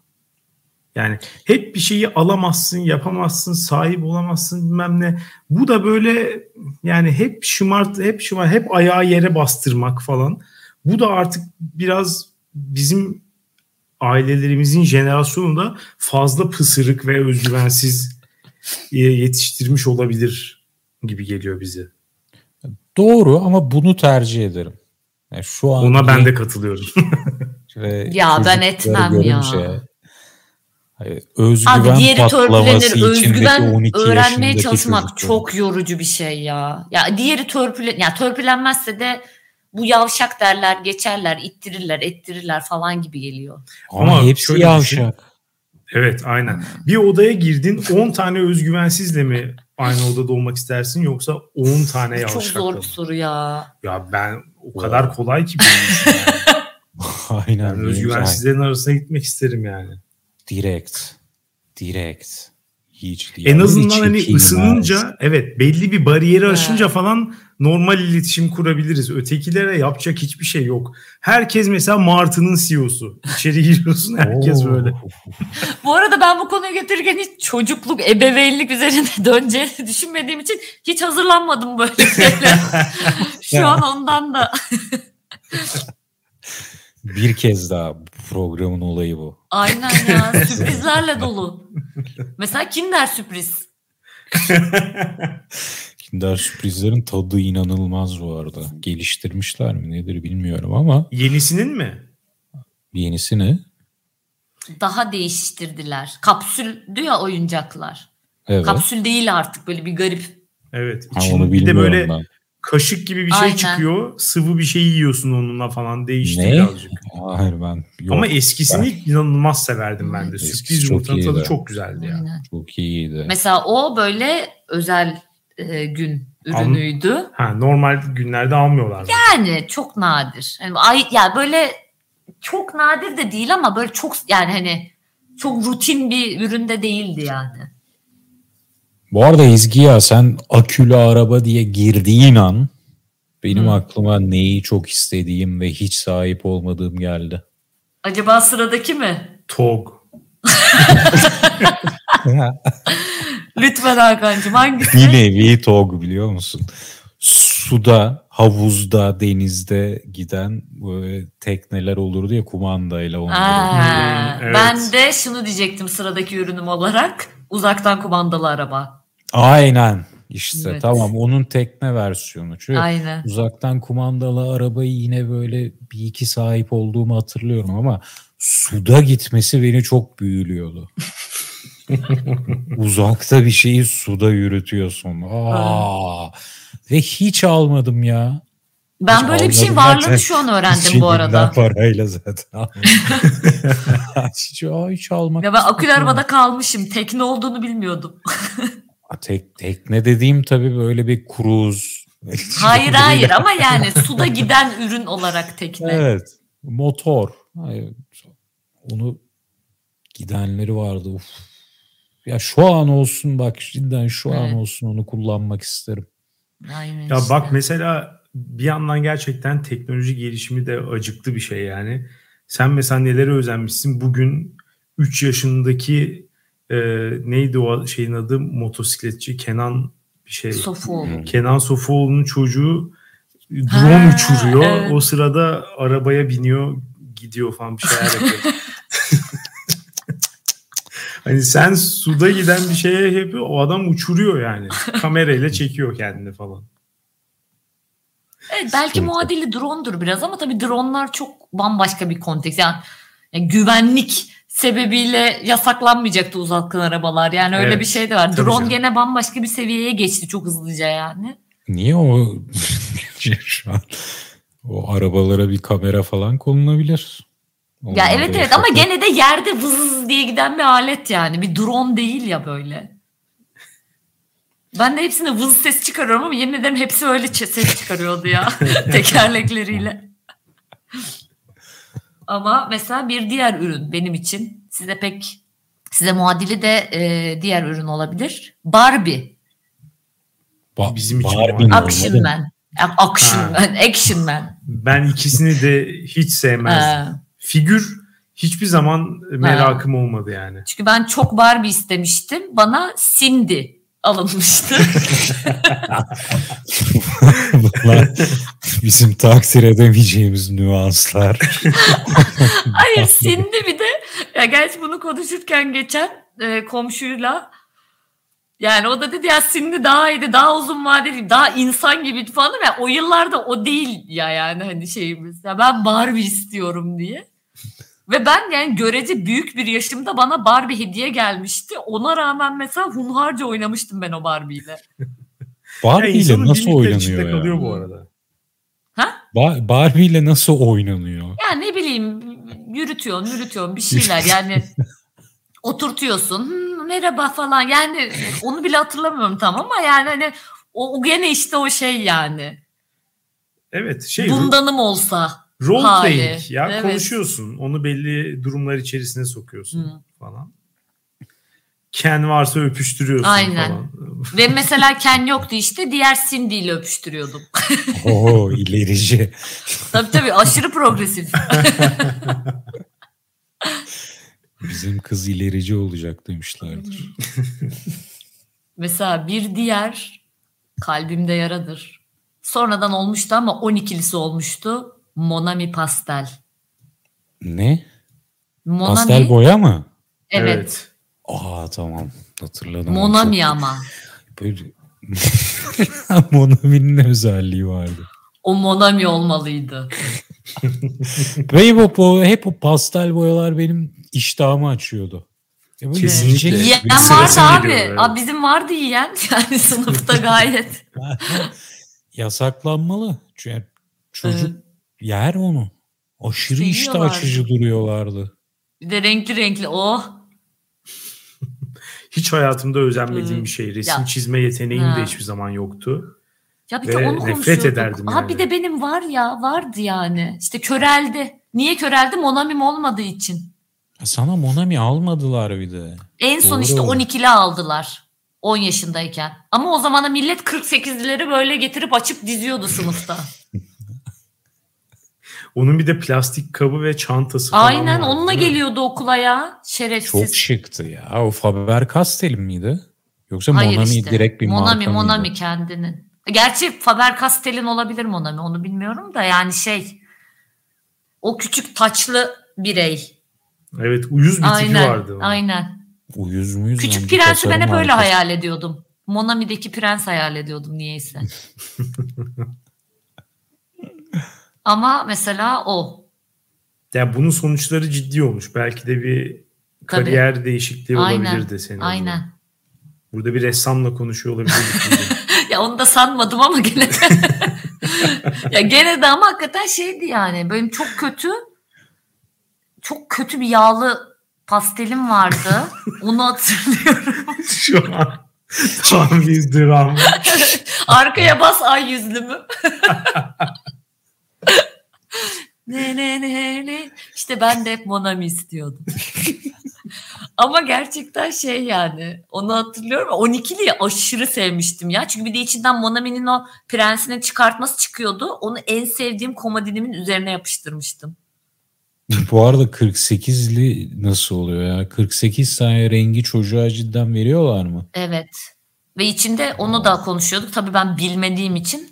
Yani hep bir şeyi alamazsın, yapamazsın, sahip olamazsın bilmem ne. Bu da böyle yani hep şımart, hep şımart, hep ayağı yere bastırmak falan. Bu da artık biraz bizim ailelerimizin jenerasyonunda fazla pısırık ve özgüvensiz yetiştirmiş olabilir gibi geliyor bize. Doğru ama bunu tercih ederim. Yani şu an Ona ben de katılıyorum. [LAUGHS] ya ben etmem ya. özgüven Abi diğeri törpülenir. Özgüven öğrenmeye çalışmak çocuklar. çok yorucu bir şey ya. Ya diğeri törpülen ya törpülenmezse de bu yavşak derler, geçerler, ittirirler, ettirirler falan gibi geliyor. Ama, Ama hepsi yavşak. Evet aynen. Bir odaya girdin 10 tane özgüvensizle mi aynı odada olmak istersin yoksa 10 tane yavşakla Çok zor bir soru ya. Ya ben o kadar kolay ki yani. [LAUGHS] Aynen. Yani özgüvensizlerin arasına gitmek isterim yani. Direkt. Direkt. hiç değil. En azından hani ısınınca evet belli bir bariyeri aşınca falan normal iletişim kurabiliriz. Ötekilere yapacak hiçbir şey yok. Herkes mesela Martı'nın CEO'su. İçeri [LAUGHS] giriyorsun herkes Oo. böyle. [LAUGHS] Bu arada ben bu konuyu getirirken hiç çocukluk, ebeveynlik üzerine [LAUGHS] döneceğini düşünmediğim için hiç hazırlanmadım böyle şeyler. Şu an ondan da. Bir kez daha bu programın olayı bu. Aynen ya sürprizlerle dolu. Mesela Kinder sürpriz. Kinder sürprizlerin tadı inanılmaz bu arada. Geliştirmişler mi nedir bilmiyorum ama Yenisinin mi? yenisi ne? Daha değiştirdiler. Kapsüldü ya oyuncaklar. Evet. Kapsül değil artık böyle bir garip. Evet. Ha, İçin- onu bir de böyle ben. kaşık gibi bir şey Aynen. çıkıyor. Sıvı bir şey yiyorsun onunla falan. Değişti Ne? birazcık. Hayır ben yok. Ama eskisini inanılmaz severdim ben de. Eskisi Sürpriz yumurtanın tadı çok güzeldi ya. Aynen. çok iyiydi. Mesela o böyle özel e, gün ürünüydü. Ha, normal günlerde almıyorlar. mı? Yani çok nadir. Yani ay ya böyle çok nadir de değil ama böyle çok yani hani çok rutin bir üründe değildi yani. Bu arada Ezgi ya sen akülü araba diye girdiğin an benim Hı. aklıma neyi çok istediğim ve hiç sahip olmadığım geldi. Acaba sıradaki mi? Tog. [LAUGHS] [LAUGHS] Lütfen Hakan'cığım hangisi? Bir nevi TOG biliyor musun? Suda, havuzda, denizde giden böyle tekneler olurdu ya kumandayla onları. Aa, evet. Ben de şunu diyecektim sıradaki ürünüm olarak. Uzaktan kumandalı araba. Aynen. İşte Evet. tamam onun tekne versiyonu. Çünkü Aynen. uzaktan kumandalı arabayı yine böyle bir iki sahip olduğumu hatırlıyorum ama suda gitmesi beni çok büyülüyordu. [LAUGHS] [LAUGHS] Uzakta bir şeyi suda yürütüyorsun. Aa. Ve hiç almadım ya. Ben Hiç böyle bir şeyin varlığını zaten. şu an öğrendim Cebimden bu arada. parayla zaten [LAUGHS] hiç, aa, hiç almak. Ya ben akülü arabada kalmışım. Tekne olduğunu bilmiyordum. Tek, tekne dediğim tabii böyle bir kruz. hayır hayır ama yani [LAUGHS] suda giden ürün olarak tekne. Evet. Motor. Hayır. Onu gidenleri vardı. Uf. Ya şu an olsun bak cidden şu an Evet. olsun onu kullanmak isterim. Aynen Ya işte. bak mesela bir yandan gerçekten teknoloji gelişimi de acıklı bir şey yani. Sen mesela nelere özenmişsin? Bugün 3 yaşındaki e, neydi o şeyin adı motosikletçi Kenan bir şey. Sofuoğlu. Kenan Sofuoğlu'nun çocuğu drone Ha, uçuruyor. evet. O sırada arabaya biniyor, gidiyor falan bir şeyler yapıyor. [LAUGHS] hani sen suda giden bir şeye yapıyor, o adam uçuruyor yani. Kamerayla çekiyor kendini falan. Evet, belki muadili drone'dur biraz ama tabii drone'lar çok bambaşka bir konteks. Yani, yani güvenlik sebebiyle yasaklanmayacaktı uzaktan arabalar. Yani öyle Evet, bir şey de var. Drone canım. gene bambaşka bir seviyeye geçti çok hızlıca yani. Niye o [LAUGHS] şu an o arabalara bir kamera falan konulabilir? Ya Onlar evet evet ama yasak. gene de yerde vız diye giden bir alet yani. Bir drone değil ya böyle. Ben de hepsine vız ses çıkarıyorum ama yemin ederim hepsi öyle ses çıkarıyordu ya [LAUGHS] [LAUGHS] tekerlekleriyle. ama mesela bir diğer ürün benim için size pek size muadili de e, diğer ürün olabilir. Barbie. Ba- Bizim için Barbie? Action Man. Action Ha. Man. Action Man. Ben ikisini de hiç sevmezdim. Ha. Figür hiçbir zaman merakım olmadı yani. Çünkü ben çok Barbie istemiştim. Bana Cindy alınmıştı. [LAUGHS] Bunlar bizim takdir edemeyeceğimiz nüanslar. Hayır Cindy bir de ya gerçi bunu konuşurken geçen e, komşuyla yani o da dedi ya Cindy daha iyiydi daha uzun vadeli daha insan gibiydi falan ya o yıllarda o değil ya yani hani şeyimiz ya ben Barbie istiyorum diye. Ve ben yani görece büyük bir yaşımda bana Barbie hediye gelmişti. Ona rağmen mesela hunharca oynamıştım ben o Barbie'yle. [LAUGHS] Barbie ile insanın nasıl bildikleri içinde oynanıyor ya? kalıyor bu arada. Ba- Barbie ile nasıl oynanıyor? Ya ne bileyim yürütüyorsun yürütüyorsun bir şeyler yani [LAUGHS] oturtuyorsun "Hmm, merhaba falan yani onu bile hatırlamıyorum tam ama yani hani o, o gene işte o şey yani Evet şey bundanım olsa role hali. playing ya Evet. konuşuyorsun. Onu belli durumlar içerisine sokuyorsun Hı. falan. Ken varsa öpüştürüyorsun Aynen. falan. [LAUGHS] Ve mesela Ken yoktu işte diğer Cindy ile öpüştürüyordum. [LAUGHS] Oo ilerici. tabii tabii aşırı progresif. [LAUGHS] Bizim kız ilerici olacak demişlerdir. Mesela bir diğer kalbimde yaradır. Sonradan olmuştu ama 12'lisi olmuştu. Monami Pastel. Ne? Monami, Pastel boya mı? Evet. Aa tamam hatırladım. Monami ama. Böyle... [LAUGHS] Monami'nin ne özelliği vardı? O Monami olmalıydı. [LAUGHS] Ve hep o, hep o pastel boyalar benim iştahımı açıyordu. Ya Kesinlikle. yiyecek- Yiyen vardı abi. evet. Abi bizim vardı yiyen. [LAUGHS] Yani sınıfta gayet. Yasaklanmalı. Çünkü çocuk Evet. Yer onu. Aşırı iştah Seviyorlardı. açıcı duruyorlardı. Bir de renkli renkli. Oh. Hiç hayatımda özenmediğim Hı. bir şey. Resim Ya. çizme yeteneğim Ha. de hiçbir zaman yoktu. Ya bir Ve de onu nefret ederdim Aa, yani. bir de benim var ya vardı yani. İşte köreldi. Niye köreldi? Monamim olmadığı için. Sana Monami almadılar bir de. En son Doğru. işte 12'li aldılar. 10 yaşındayken. Ama o zamana millet 48'leri böyle getirip açıp diziyordu sınıfta. [LAUGHS] Onun bir de plastik kabı ve çantası falan Aynen vardı, onunla geliyordu okula ya. Çok Şerefsiz. şıktı ya. O Faber Castell miydi? Yoksa Hayır Monami işte. direkt bir Monami, marka Monami mıydı? kendinin. Gerçi Faber Castell'in olabilir Monami onu bilmiyorum da yani şey o küçük taçlı birey. Evet uyuz bir tipi Aynen. vardı. onun. Aynen. Uyuz muyuz? Küçük prensi ben hep öyle hayal ediyordum. Monami'deki prens hayal ediyordum niyeyse. [LAUGHS] Ama mesela o. Ya bunun sonuçları ciddi olmuş. Belki de bir kariyer değişikliği Aynen. olabilirdi senin. o zaman. Aynen. Burada bir ressamla konuşuyor olabilirdik. [LAUGHS] Ya onu da sanmadım ama gene de. [LAUGHS] ya gene de ama hakikaten şeydi yani. Benim çok kötü çok kötü bir yağlı pastelim vardı. [LAUGHS] Onu hatırlıyorum. Şu an tam bir dram. Arkaya bas ay yüzlümü. Ne ne ne ne. İşte ben de hep Monami istiyordum. Ama gerçekten şey yani onu hatırlıyorum. 12'liyi aşırı sevmiştim ya. Çünkü bir de içinden Monami'nin o prensini çıkartması çıkıyordu. Onu en sevdiğim komodinimin üzerine yapıştırmıştım. Bu arada 48'li nasıl oluyor ya? 48 tane rengi çocuğa cidden veriyorlar mı? Evet. Ve içinde onu da konuşuyorduk. Tabii ben bilmediğim için.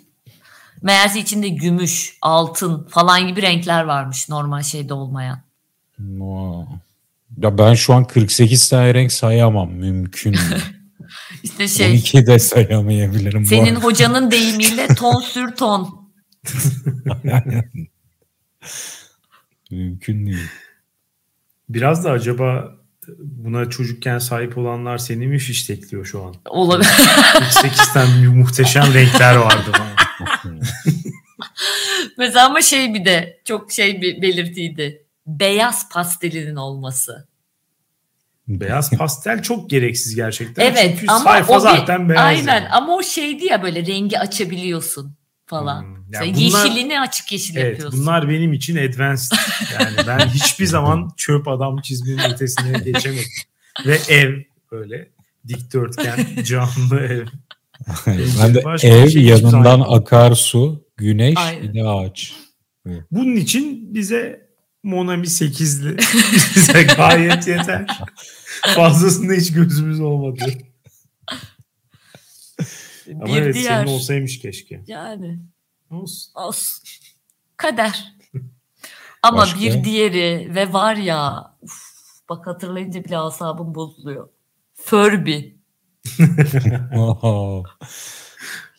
Meğerse içinde gümüş, altın falan gibi renkler varmış normal şeyde olmayan. Wow. Ya ben şu an 48 tane renk sayamam. Mümkün. [LAUGHS] İşte şey 12 de sayamayabilirim. bu senin arada. hocanın [LAUGHS] deyimiyle ton sür ton. Mümkün değil. Biraz da acaba buna çocukken sahip olanlar seni mi fiştekliyor şu an? Olabilir. 48 tane muhteşem renkler vardı bana. [LAUGHS] Mesela ama şey bir de çok şey bir belirtiydi. Beyaz pastelinin olması. Beyaz pastel çok gereksiz gerçekten. Evet Çünkü ama sayfa o bir- zaten beyaz. Aynen yani. ama o şeydi ya böyle rengi açabiliyorsun falan. Hmm, ya Mesela bunlar- yeşilini açık yeşil Evet yapıyorsun. bunlar benim için advanced. Yani ben hiçbir [LAUGHS] zaman çöp adam çizmenin ötesine geçemedim. Ve ev böyle dikdörtgen [LAUGHS] camlı ev. Ben de Başka ev şey yanından akarsu, güneş Aynen. bir de ağaç. Bunun için bize Monami 8'li [LAUGHS] bize gayet yeter. Fazlasında hiç gözümüz olmadı. Ama bir evet diğer senin olsaymış keşke. yani Olsun. olsun. Kader. [LAUGHS] Ama Başka? bir diğeri ve var ya uf, bak hatırlayınca bile asabım bozuluyor. Furby. [LAUGHS]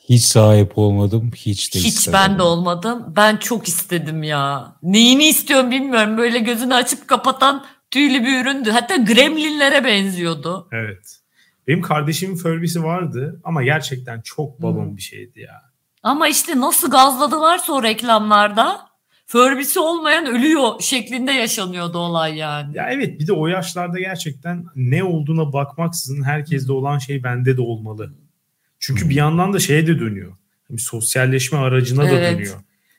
Hiç sahip olmadım. Hiç de Hiç istemedim. ben de olmadım. Ben çok istedim ya. Neyini istiyorum bilmiyorum. Böyle gözünü açıp kapatan tüylü bir üründü. Hatta gremlinlere benziyordu. Evet. Benim kardeşimin Furby'si vardı ama gerçekten çok balon Hmm. bir şeydi ya. Ama işte nasıl gazladılarsa o reklamlarda Furby'si olmayan ölüyor şeklinde yaşanıyordu olay yani. Ya evet bir de o yaşlarda gerçekten ne olduğuna bakmaksızın herkeste olan şey bende de olmalı. Çünkü bir yandan da şeye de dönüyor. Bir sosyalleşme aracına da Evet. dönüyor.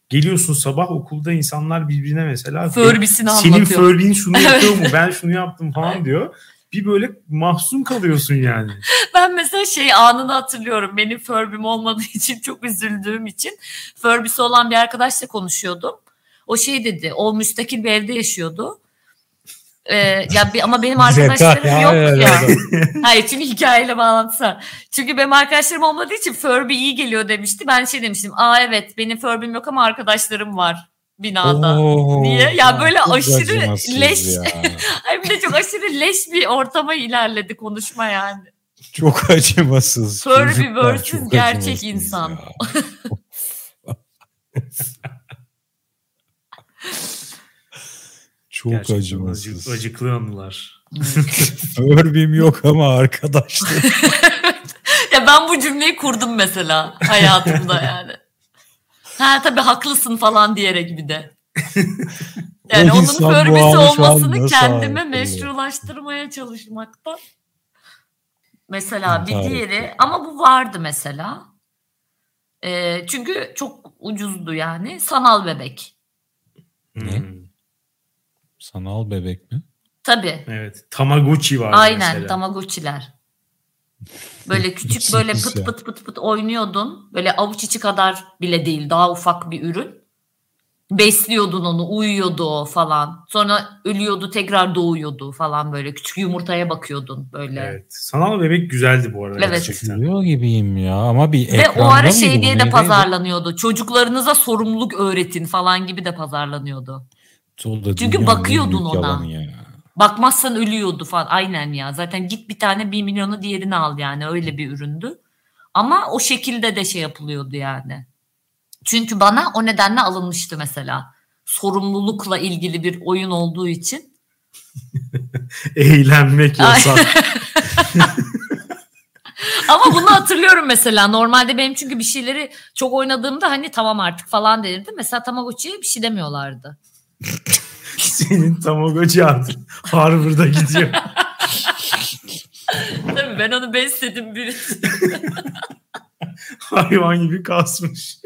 Geliyorsun sabah okulda insanlar birbirine mesela Furby'sini senin anlatıyor. Furby'in şunu yapıyor mu ben şunu [LAUGHS] yaptım falan diyor. bir böyle mahzun kalıyorsun yani. Ben mesela şey anını hatırlıyorum. Benim Furby'm olmadığı için çok üzüldüğüm için Furby'si olan bir arkadaşla konuşuyordum. O şey dedi. O müstakil bir evde yaşıyordu. Ee, ya bir, ama benim arkadaşlarım Ya, yok evet, ya. Hayır çünkü hikayeyle bağlantısı var. Çünkü benim arkadaşlarım olmadığı için Furby iyi geliyor demişti. Ben şey demiştim. Aa evet benim Furby'm yok ama arkadaşlarım var binada. Oo, Niye? Ya böyle çok aşırı leş. ya. [LAUGHS] Ay bir de çok aşırı leş bir ortama ilerledi konuşma yani. Çok acımasız. Furby versus gerçek insan. [LAUGHS] [LAUGHS] çok Gerçekten acımasız. acı- acıklı anılar. Furby'm [LAUGHS] [LAUGHS] yok ama arkadaşlar. [LAUGHS] Ya ben bu cümleyi kurdum mesela hayatımda yani. Ha tabii haklısın falan diyerek bir de. Yani O onun an olmasını kendime meşrulaştırmaya çalışmakta. Mesela bir İntihar diğeri ama bu vardı mesela. Ee, çünkü çok ucuzdu yani. Sanal bebek. Ne? Hmm, Sanal bebek mi? Tabii. Evet. Tamagotchi vardı Aynen mesela. tamagotchiler. Böyle [LAUGHS] küçük böyle pıt pıt pıt pıt oynuyordun. Böyle avuç içi kadar bile değil daha ufak bir ürün. Besliyordun onu uyuyordu o falan. Sonra ölüyordu tekrar doğuyordu falan böyle. Küçük yumurtaya bakıyordun böyle. Evet. Sanal bebek güzeldi bu arada Evet. gerçekten. Gibiyim ya ama bir Ve o ara şey diye de pazarlanıyordu. Çocuklarınıza sorumluluk öğretin falan gibi de pazarlanıyordu. O da Çünkü bakıyordun ona. Ya. Bakmazsan ölüyordu falan. Aynen ya. Zaten git bir tane bir milyonu diğerini al yani. Öyle bir üründü. Ama o şekilde de şey yapılıyordu yani. Çünkü bana o nedenle alınmıştı mesela. Sorumlulukla ilgili bir oyun olduğu için. [LAUGHS] Eğlenmek yasak. [LAUGHS] Ama bunu hatırlıyorum mesela. Normalde benim çünkü bir şeyleri çok oynadığımda hani tamam artık falan denirdi. Mesela Tamagotchi'ye bir şey demiyorlardı. Senin Tamagotchi artık Harvard'a gidiyor. Tabii ben onu besledim bir. Hayvan gibi kasmış.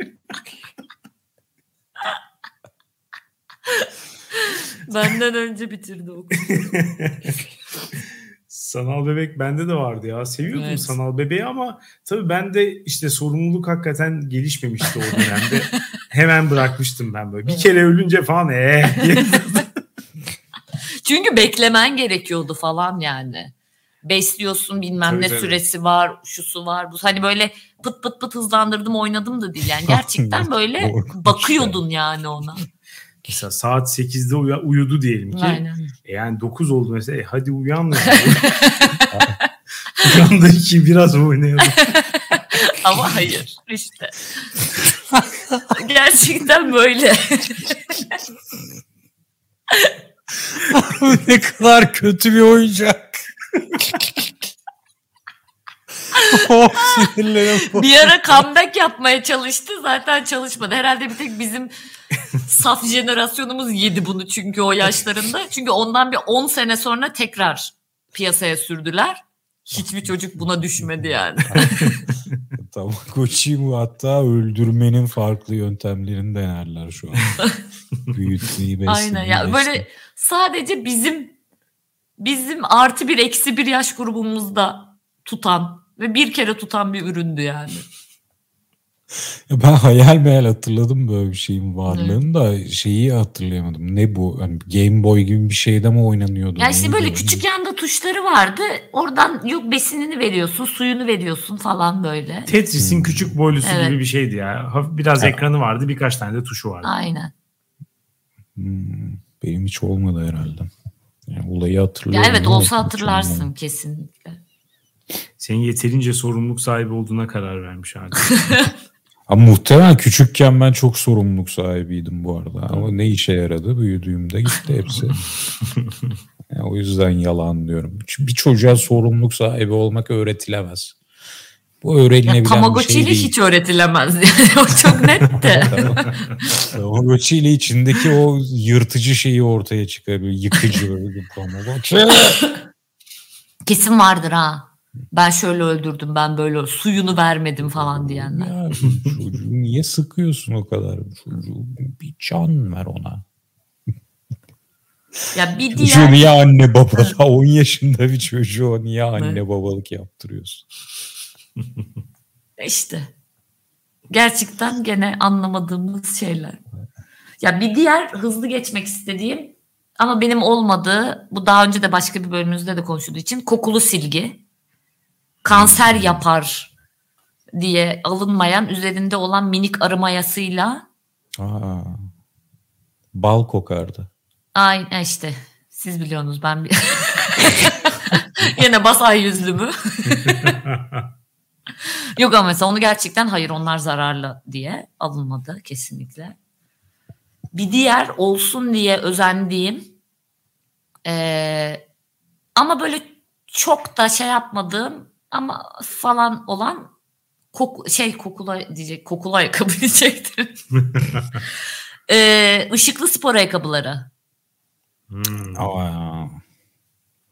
Benden önce bitirdi okulu. [LAUGHS] Sanal bebek bende de vardı ya. Seviyordum Evet. sanal bebeği ama tabii bende işte sorumluluk hakikaten gelişmemişti o dönemde. [LAUGHS] Hemen bırakmıştım ben böyle. Bir kere ölünce falan ee. [LAUGHS] Çünkü beklemen gerekiyordu falan yani. Besliyorsun bilmem Tabii, ne tabii. süresi var, şusu var. Bu hani böyle pıt pıt pıt hızlandırdım oynadım da değil yani. [LAUGHS] Gerçekten böyle bakıyordun yani ona. Mesela saat 8'de uya- uyudu diyelim ki. Aynen. E yani 9 oldu mesela. E hadi uyan ya. [LAUGHS] Uyandı ki biraz oynayalım. [LAUGHS] Ama hayır işte. [LAUGHS] Gerçekten böyle. ne kadar kötü bir oyuncak. [LAUGHS] oh sinirlerim bir ara comeback yapmaya çalıştı zaten çalışmadı. Herhalde bir tek bizim [LAUGHS] saf jenerasyonumuz yedi bunu çünkü o yaşlarında. Çünkü ondan bir 10 sene sonra tekrar piyasaya sürdüler. Hiçbir çocuk buna düşmedi yani. [LAUGHS] Tamagotchi bu hatta öldürmenin farklı yöntemlerini denerler şu an. Büyütmeyi beslemeyi. Aynen ya böyle sadece bizim bizim artı bir eksi bir yaş grubumuzda tutan ve bir kere tutan bir üründü yani. Ya ben hayal meyal hatırladım böyle bir şeyin varlığını da şeyi hatırlayamadım. Ne bu? Hani Game Boy gibi bir şeyde mi oynanıyordu? Ya işte böyle küçük yanda tuşları vardı. Oradan yok besinini veriyorsun, suyunu veriyorsun falan böyle. Tetris'in küçük boylusu Evet. gibi bir şeydi ya. Hafif biraz Ha. ekranı vardı, birkaç tane de tuşu vardı. Aynen. Hmm, benim hiç olmadı herhalde. Yani olayı Ya hatırlıyorum. evet ama olsa hatırlarsın kesinlikle. Senin yeterince sorumluluk sahibi olduğuna karar vermiş [LAUGHS] abi. Ama muhtemelen küçükken ben çok sorumluluk sahibiydim bu arada. Ama ne işe yaradı? Büyüdüğümde gitti hepsi. [LAUGHS] Yani o yüzden yalan diyorum. Bir çocuğa sorumluluk sahibi olmak öğretilemez. Bu Ya öğrenilebilen bir Tamagotchi şey ile değil. hiç öğretilemez yani. [LAUGHS] o çok net de. Tamagotchi ile içindeki o yırtıcı şeyi ortaya çıkarıyor. Yıkıcı bir Tamagotchi. Kesin vardır ha. Ben şöyle öldürdüm, ben böyle suyunu vermedim falan diyenler. Ya çocuğu niye sıkıyorsun o kadar? Çocuğu bir can ver ona. Ya bir Çocuğu diğer niye anne baba? Daha [LAUGHS] 10 yaşında bir çocuğu niye anne babalık yaptırıyorsun? işte gerçekten gene anlamadığımız şeyler. Ya bir diğer hızlı geçmek istediğim ama benim olmadığı bu daha önce de başka bir bölümümüzde de konuşulduğu için kokulu silgi kanser yapar diye alınmayan üzerinde olan minik arı mayasıyla Aa, bal kokardı. Ay işte siz biliyorsunuz ben bir... [LAUGHS] Yine bas ay yüzlümü. [LAUGHS] Yok ama mesela onu gerçekten hayır onlar zararlı diye alınmadı kesinlikle. Bir diğer olsun diye özendiğim eee, ama böyle çok da şey yapmadığım ama falan olan koku, şey kokula diyecek kokulu ayakkabı [LAUGHS] diyecektim. Eee [LAUGHS] ışıklı spor ayakkabıları. Hmm. Aa,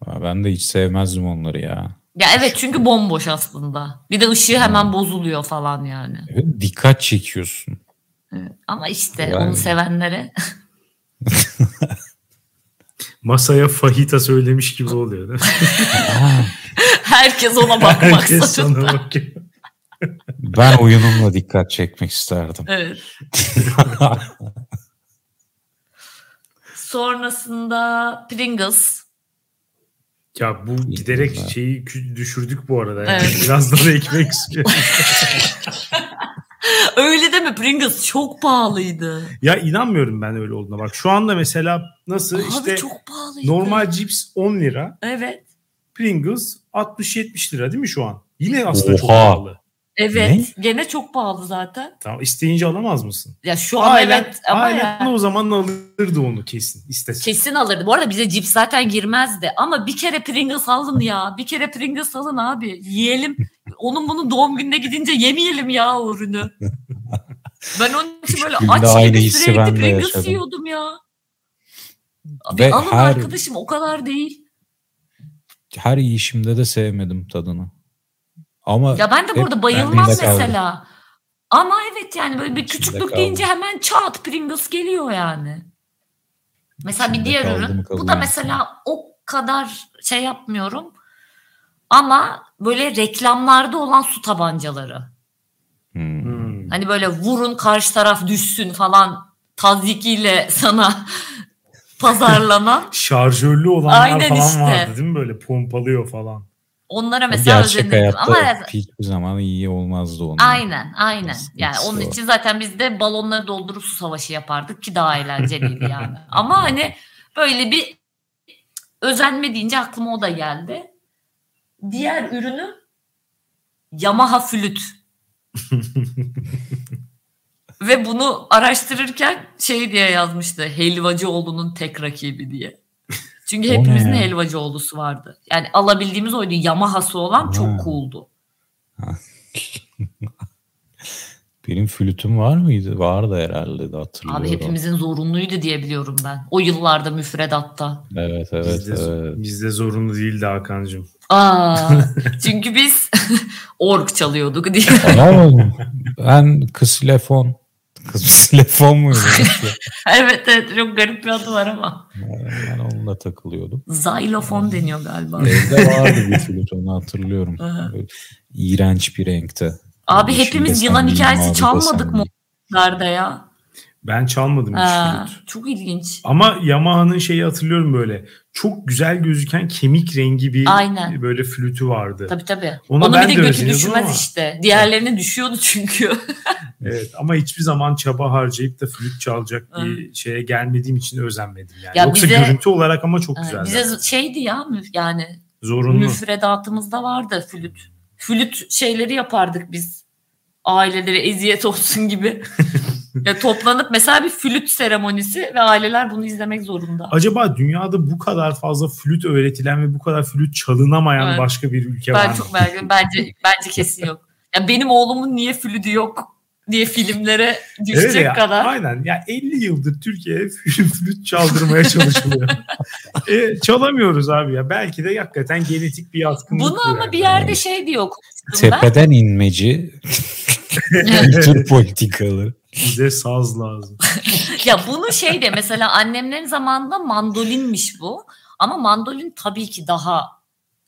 ben de hiç sevmezdim onları ya. Ya evet çünkü bomboş aslında. Bir de ışığı hemen bozuluyor falan yani. Evet, dikkat çekiyorsun. Evet. Ama işte Yani. onu sevenlere [LAUGHS] Masaya fahita söylemiş gibi oluyor değil mi? [LAUGHS] herkes ona bakmak Herkes zorunda. sana bakıyor. Ben oyunumla dikkat çekmek isterdim. Evet. [LAUGHS] Sonrasında Pringles. Ya bu giderek şeyi düşürdük bu arada. Yani. Evet. Biraz daha ekmek istiyorum. [LAUGHS] [LAUGHS] Öyle deme Pringles çok pahalıydı. ya inanmıyorum ben öyle olduğuna. Bak şu anda mesela nasıl Abi işte çok pahalıydı. normal cips 10 lira. Evet. Pringles 60-70 lira değil mi şu an? Yine aslında çok Oha. pahalı. Evet. Gene çok pahalı zaten. Tamam isteyince alamaz mısın? Ya şu an Ailen, evet ama ailen ya. o zaman alırdı onu kesin istese. Kesin alırdı. Bu arada bize cips zaten girmezdi. Ama bir kere Pringles alın ya. Bir kere Pringles alın abi. Yiyelim. [LAUGHS] Onun bunun doğum gününe gidince yemeyelim ya o ürünü. Ben onun için böyle aç gibi sürekli Pringles yaşadım. yiyordum ya. Abi Ve alın her- arkadaşım o kadar değil. Her yiyişimde de sevmedim tadını. Ama Ya ben de burada bayılmam mesela. Ama evet yani böyle bir küçüklük deyince hemen çat Pringles geliyor yani. Mesela bir diğer ürün. Bu da mesela o kadar şey yapmıyorum. Ama böyle reklamlarda olan su tabancaları. Hmm. Hmm. Hani böyle vurun karşı taraf düşsün falan tazyikiyle sana [LAUGHS] pazarlanan. [LAUGHS] Şarjörlü olanlar Aynen falan işte. vardı değil mi böyle pompalıyor falan. Onlara mesela Gerçek özenirdim. Ama hiçbir zaman iyi olmazdı onlar. Aynen aynen. Nasıl- Yani onun o? için zaten biz de balonları doldurup su savaşı yapardık ki daha eğlenceliydi yani. [LAUGHS] Ama hani böyle bir özenme deyince aklıma o da geldi. Diğer ürünü Yamaha flüt. [LAUGHS] Ve bunu araştırırken şey diye yazmıştı. Helvacıoğlu'nun tek rakibi diye. Çünkü O ne hepimizin ya? Helvacıoğlu'su vardı. Yani alabildiğimiz oydu. Yamaha'sı olan Ha. çok cool'du. [LAUGHS] Benim flütüm var mıydı? Vardı herhalde de hatırlıyorum. Abi hepimizin zorunluydu diye biliyorum ben. O yıllarda müfredatta. Evet evet bizde, evet. bizde zorunlu değildi Hakan'cığım. Aa, [LAUGHS] çünkü biz [LAUGHS] org çalıyorduk diye. Ama ben ksilefon ksilefon muydu? [LAUGHS] evet evet çok garip bir adı var ama. ben onunla takılıyordum. Xylofon deniyor galiba. Evde vardı bir flüt onu hatırlıyorum. Böyle İğrenç bir renkte. Abi Yeşil hepimiz yılan hikayesi çalmadık mı onlarda ya? Ben çalmadım hiç Ha, flüt. çok ilginç. Ama Yamaha'nın şeyi hatırlıyorum böyle. Çok güzel gözüken kemik rengi bir Aynen. böyle flütü vardı. Tabii tabii. Ona ben bir de de götü düşmez ama. işte. Diğerlerine düşüyordu çünkü. [LAUGHS] Evet ama hiçbir zaman çaba harcayıp da flüt çalacak bir şeye gelmediğim için özenmedim yani. Ya Yoksa bize- görüntü olarak ama çok Ha, güzel. Bize şeydi ya yani Zorunlu. müfredatımızda vardı flüt. Flüt şeyleri yapardık biz. Ailelere eziyet olsun gibi. [LAUGHS] ya toplanıp mesela bir flüt seremonisi ve aileler bunu izlemek zorunda. Acaba dünyada bu kadar fazla flüt öğretilen ve bu kadar flüt çalınamayan Evet. başka bir ülke var Ben mı? çok merak ediyorum. Bence bence kesin yok. Ya benim oğlumun niye flütü yok diye filmlere düşecek Evet ya, kadar. Aynen. Ya 50 yıldır Türkiye'ye [LAUGHS] flüt çaldırmaya çalışılıyor. [LAUGHS] e, çalamıyoruz abi ya. Belki de hakikaten genetik bir yatkınlık. Bunu bu ama yani. bir yerde şey diyor okumuştum ben. Tepeden inmeci [LAUGHS] kültür politikaları. Bize saz lazım. [LAUGHS] ya bunu şey de mesela annemlerin zamanında mandolinmiş bu. Ama mandolin tabii ki daha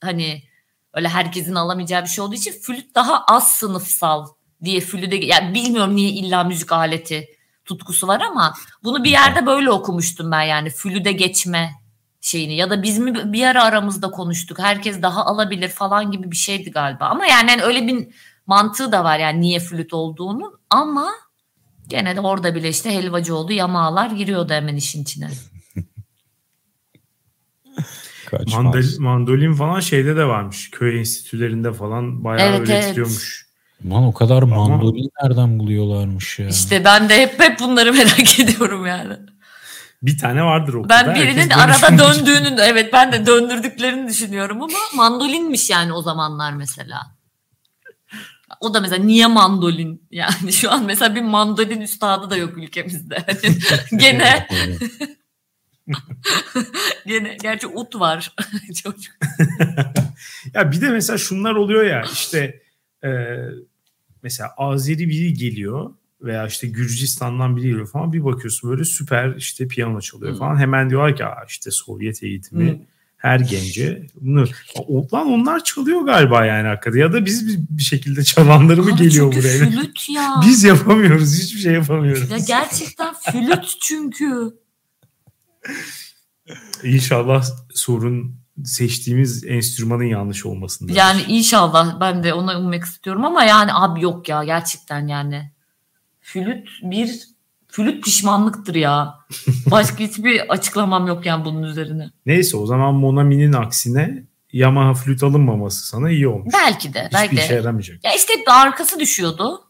hani öyle herkesin alamayacağı bir şey olduğu için flüt daha az sınıfsal diye flüde yani bilmiyorum niye illa müzik aleti tutkusu var ama bunu bir yerde böyle okumuştum ben yani flüde geçme şeyini ya da biz mi bir ara aramızda konuştuk herkes daha alabilir falan gibi bir şeydi galiba ama yani, yani öyle bir mantığı da var yani niye flüt olduğunu ama gene de orada bile işte helvacı oldu yamağlar giriyordu hemen işin içine. [LAUGHS] Mandal, mandolin falan şeyde de varmış. Köy enstitülerinde falan bayağı evet, öğretiliyormuş. Evet. Lan o kadar mandolin Ama, nereden buluyorlarmış ya? İşte ben de hep hep bunları [LAUGHS] merak ediyorum yani. Bir tane vardır okulda. Ben birinin arada döndüğünü evet ben de döndürdüklerini düşünüyorum ama mandolinmiş yani o zamanlar mesela. O da mesela niye mandolin? Yani şu an mesela bir mandolin üstadı da yok ülkemizde. Hani [LAUGHS] gene [LAUGHS] Gene gerçi ut var [LAUGHS] çocuk. ya bir de mesela şunlar oluyor ya işte e, mesela Azeri biri geliyor veya işte Gürcistan'dan biri geliyor falan bir bakıyorsun böyle süper işte piyano çalıyor hmm. falan. Hemen diyorlar ki işte Sovyet eğitimi hmm. Her gence. Bunu, lan onlar çalıyor galiba yani hakikaten ya da biz bir şekilde çalanları mı geliyor buraya? Flüt ya. [LAUGHS] Biz yapamıyoruz hiçbir şey yapamıyoruz. Ya gerçekten flüt çünkü. İnşallah sorun seçtiğimiz enstrümanın yanlış olmasında. Yani inşallah ben de ona ummak istiyorum ama yani abi yok ya gerçekten yani. Flüt bir flüt pişmanlıktır ya. [LAUGHS] Başka hiçbir açıklamam yok yani bunun üzerine. Neyse o zaman Monami'nin aksine Yamaha flüt alınmaması sana iyi olmuş. Belki de. Hiçbir belki işe yaramayacak. Ya işte arkası düşüyordu.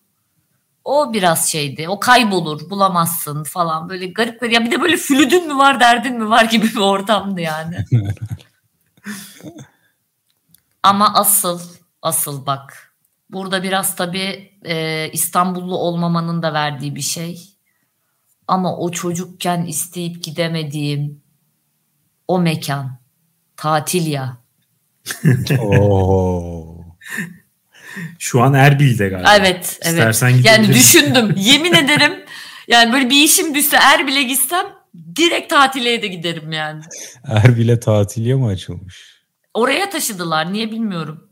O biraz şeydi. O kaybolur, bulamazsın falan. Böyle garip garip. Ya bir de böyle flüdün mü var, derdin mi var gibi bir ortamdı yani. [LAUGHS] Ama asıl, asıl bak. Burada biraz tabii e, İstanbullu olmamanın da verdiği bir şey. Ama o çocukken isteyip gidemediğim o mekan. Tatil ya. [LAUGHS] Oo. Şu an Erbil'de galiba. Evet, evet. İstersen yani düşündüm. [LAUGHS] Yemin ederim yani böyle bir işim düşse Erbil'e gitsem direkt tatile de giderim yani. Erbil'e tatiliye mi açılmış? Oraya taşıdılar. Niye bilmiyorum.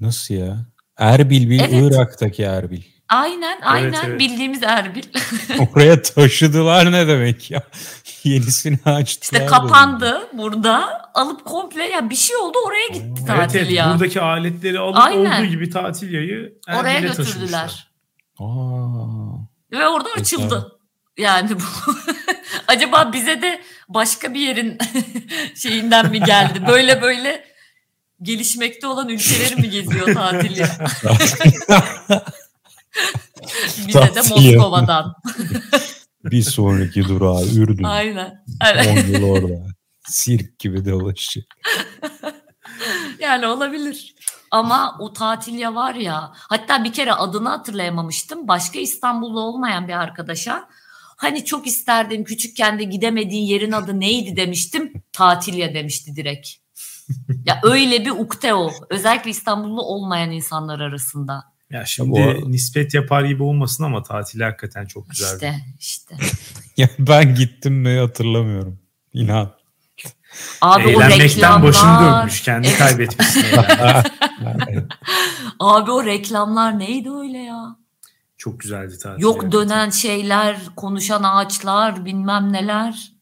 Nasıl ya? Erbil bir evet. Irak'taki Erbil. Aynen aynen evet, evet. bildiğimiz Erbil. [LAUGHS] Oraya taşıdılar ne demek ya? [LAUGHS] Yenisini açtılar. İşte kapandı dedim. burada. Alıp komple ya bir şey oldu oraya gitti evet, tatil evet, ya. Buradaki aletleri alıp aynen. olduğu gibi tatil yayı oraya götürdüler. Aa. Ve orada açıldı. Yani bu [LAUGHS] acaba bize de başka bir yerin şeyinden mi geldi? Böyle böyle gelişmekte olan ülkeleri mi geziyor tatil ya? [LAUGHS] Bize de Moskova'dan. [LAUGHS] bir sonraki durağı Ürdün. Aynen. 10 yıl orada. Sirk gibi dolaşacak. [LAUGHS] yani olabilir. Ama o tatil ya var ya hatta bir kere adını hatırlayamamıştım. Başka İstanbullu olmayan bir arkadaşa hani çok isterdim küçükken de gidemediğin yerin adı neydi demiştim. Tatilya demişti direkt. ya öyle bir ukte o. Özellikle İstanbullu olmayan insanlar arasında. Ya şimdi o... nispet yapar gibi olmasın ama tatil hakikaten çok güzeldi. İşte işte. [LAUGHS] ya ben gittim mi hatırlamıyorum. İnan. Abi Eğlenmekten o reklamlar... başını dönmüş. Kendi evet. kaybetmişsin. [LAUGHS] Abi o reklamlar neydi öyle ya? Çok güzeldi tatil. Yok evet. dönen şeyler, konuşan ağaçlar, bilmem neler.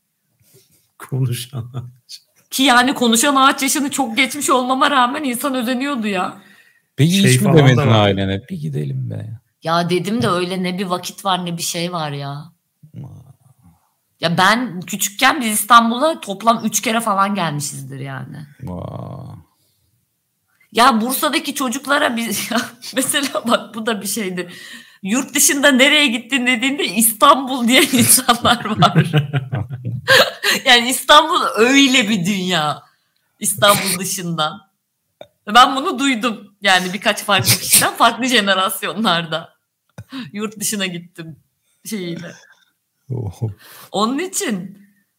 Konuşan ağaç. Ki yani konuşan ağaç yaşını çok geçmiş olmama rağmen insan özeniyordu ya. Peki şey hiç mi demedin ailene? Bir gidelim be. Ya dedim de öyle ne bir vakit var ne bir şey var ya. Ya ben küçükken biz İstanbul'a toplam 3 kere falan gelmişizdir yani. Aa. Ya Bursa'daki çocuklara biz [LAUGHS] ya mesela bak bu da bir şeydi. Yurt dışında nereye gittin dediğinde İstanbul diye [LAUGHS] insanlar var. [LAUGHS] yani İstanbul öyle bir dünya. İstanbul dışından. Ben bunu duydum. Yani birkaç farklı kişiden farklı jenerasyonlarda. Yurt dışına gittim şeyiyle. Onun için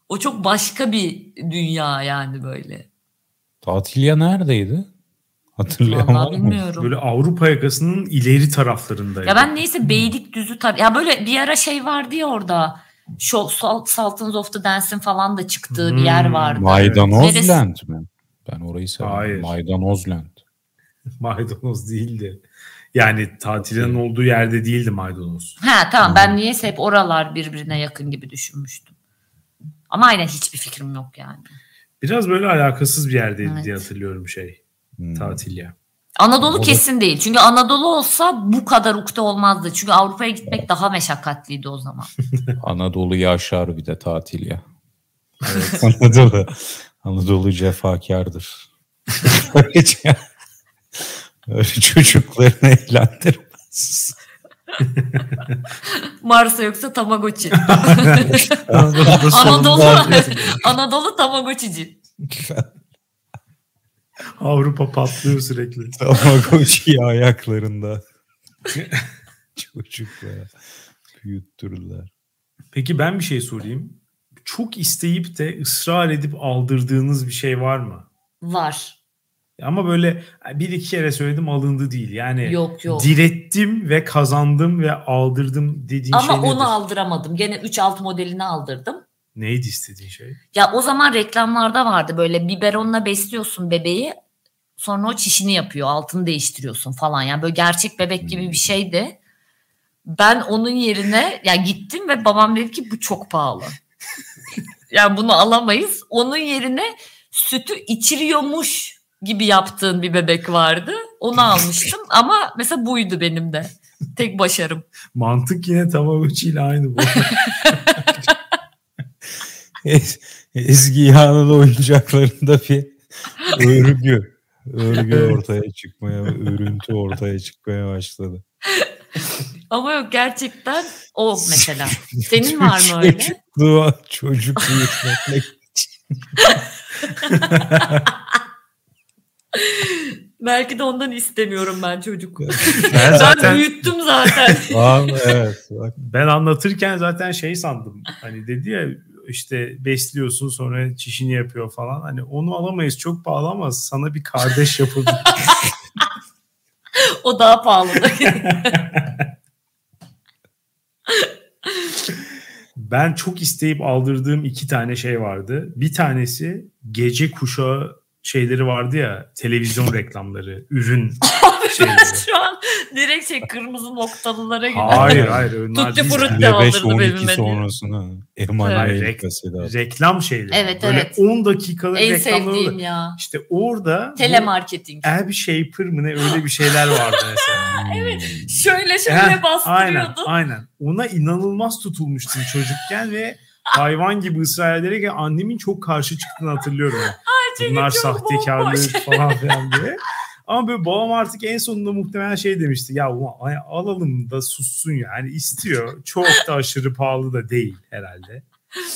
o çok başka bir dünya yani böyle. Tatilya neredeydi? Mı? bilmiyorum. Böyle Avrupa yakasının ileri taraflarındaydı. Ya ben neyse Beylikdüzü tar ya böyle bir ara şey vardı ya orada. Show, Sultans of the Dance'in falan da çıktığı bir yer Hmm. vardı. Maydanozland mi? Ben orayı severim. Hayır. Maydanozland. [LAUGHS] Maydanoz değildi. Yani tatilin olduğu yerde değildi maydanoz. Ha tamam ben niyeyse hep oralar birbirine yakın gibi düşünmüştüm. Ama aynen hiçbir fikrim yok yani. Biraz böyle alakasız bir yerdeydi Evet. diye hatırlıyorum şey Hmm. tatil ya. Anadolu O da- kesin değil. Çünkü Anadolu olsa bu kadar ukde olmazdı. Çünkü Avrupa'ya gitmek daha meşakkatliydi o zaman. [LAUGHS] Anadolu'yu aşar bir de tatil ya. Evet. [LAUGHS] Anadolu. Anadolu cefakardır. Öyle çocuklarını eğlendirmez. Mars'a yoksa Tamagotchi. [LAUGHS] Anadolu, sonunda [LAUGHS] Anadolu Tamagotchi'ci. [LAUGHS] Avrupa patlıyor sürekli. Tamagotchi'yi ayaklarında. Çocuklara büyüttürürler. Peki ben bir şey sorayım. Çok isteyip de ısrar edip aldırdığınız bir şey var mı? Var. Ama böyle bir iki kere söyledim alındı değil. Yani Yok yok. direttim ve kazandım ve aldırdım dediğin Ama şey nedir? onu aldıramadım. Gene 3 alt modelini aldırdım. Neydi istediğin şey? Ya o zaman reklamlarda vardı böyle biberonla besliyorsun bebeği. Sonra o çişini yapıyor. Altını değiştiriyorsun falan. Yani böyle gerçek bebek gibi bir şeydi. Ben onun yerine ya gittim ve babam dedi ki bu çok pahalı. [LAUGHS] yani bunu alamayız. Onun yerine sütü içiriyormuş gibi yaptığın bir bebek vardı. Onu almıştım [LAUGHS] ama mesela buydu benim de. Tek başarım. Mantık yine Tamagotchi ile aynı bu. [LAUGHS] Ez- Ezgi Yağlı'nın oyuncaklarında bir örgü. Örgü ortaya çıkmaya, örüntü ortaya çıkmaya başladı. [LAUGHS] Ama yok gerçekten o mesela. [LAUGHS] Senin var mı öyle? Çocukluğu, çocuk büyütmekle [LAUGHS] Belki de ondan istemiyorum ben çocuk. Ben [LAUGHS] ben zaten büyüttüm zaten. Aa, evet. Bak, ben anlatırken zaten şey sandım. Hani dedi ya işte besliyorsun sonra çişini yapıyor falan. Hani onu alamayız çok pahalı ama sana bir kardeş yapalım. o daha pahalı. Ben çok isteyip aldırdığım iki tane şey vardı. Bir tanesi gece kuşağı şeyleri vardı ya televizyon reklamları, ürün [LAUGHS] şeyleri. Şu an direkt şey kırmızı noktalılara gidiyor. Hayır hayır onlar Tutti değil. frutti. Yani. de aldırdı 5-12 evime diyor. sonrasına Hayır, Emanuel rek- mesela. reklam şeyleri. Evet, Böyle evet. 10 dakikalık En reklamlar sevdiğim oldu. ya. İşte orada bu Telemarketing. Ab Shaper mı ne öyle bir şeyler vardı mesela. [LAUGHS] Evet. Şöyle şöyle aynen, bastırıyordun. aynen. Ona inanılmaz tutulmuştum çocukken ve hayvan gibi ısrar ederek annemin çok karşı çıktığını hatırlıyorum. çünkü Bunlar sahtekarlık falan filan diye. [LAUGHS] Ama böyle babam artık en sonunda muhtemelen şey demişti. Ya alalım da sussun yani istiyor. [LAUGHS] Çok da aşırı pahalı da değil herhalde.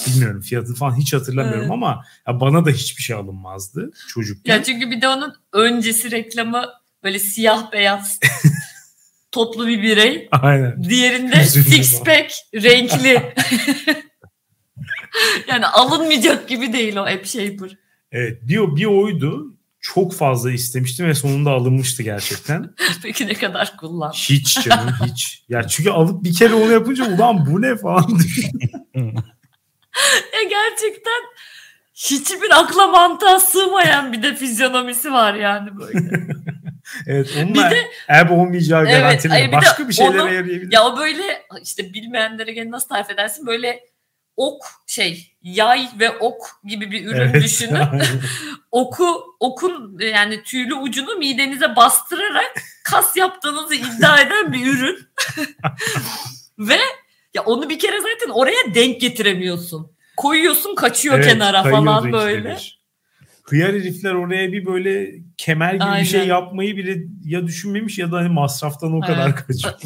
Bilmiyorum fiyatı falan hiç hatırlamıyorum Evet. ama ya bana da hiçbir şey alınmazdı çocukken. Ya çünkü bir de onun öncesi reklamı böyle siyah beyaz [LAUGHS] toplu bir birey. Aynen. Diğerinde Üzüldüm six pack renkli. [LAUGHS] yani alınmayacak gibi değil o app shaper. Evet bir, bir oydu. Çok fazla istemiştim ve sonunda alınmıştı gerçekten. [LAUGHS] Peki ne kadar kullan? Hiç canım hiç. Ya çünkü alıp bir kere onu yapınca ulan bu ne falan. Ya [LAUGHS] gerçekten hiçbir akla mantığa sığmayan bir de fizyonomisi var yani böyle. [LAUGHS] Evet Bir onunla de- ev olmayacağı Evet, garantili. bir de Başka bir şeylere onu- yarayabilir. ya o böyle işte bilmeyenlere gene nasıl tarif edersin böyle ok şey yay ve ok gibi bir ürün Evet. düşünün. [LAUGHS] Oku okun yani tüylü ucunu midenize bastırarak kas yaptığınızı iddia eden bir ürün. [LAUGHS] ve ya onu bir kere zaten oraya denk getiremiyorsun. Koyuyorsun kaçıyor Evet, kenara falan böyle. bir. Hıyar herifler oraya bir böyle kemer gibi Aynen. bir şey yapmayı bile ya düşünmemiş ya da hani masraftan o kadar Evet. kaçıyor. [LAUGHS]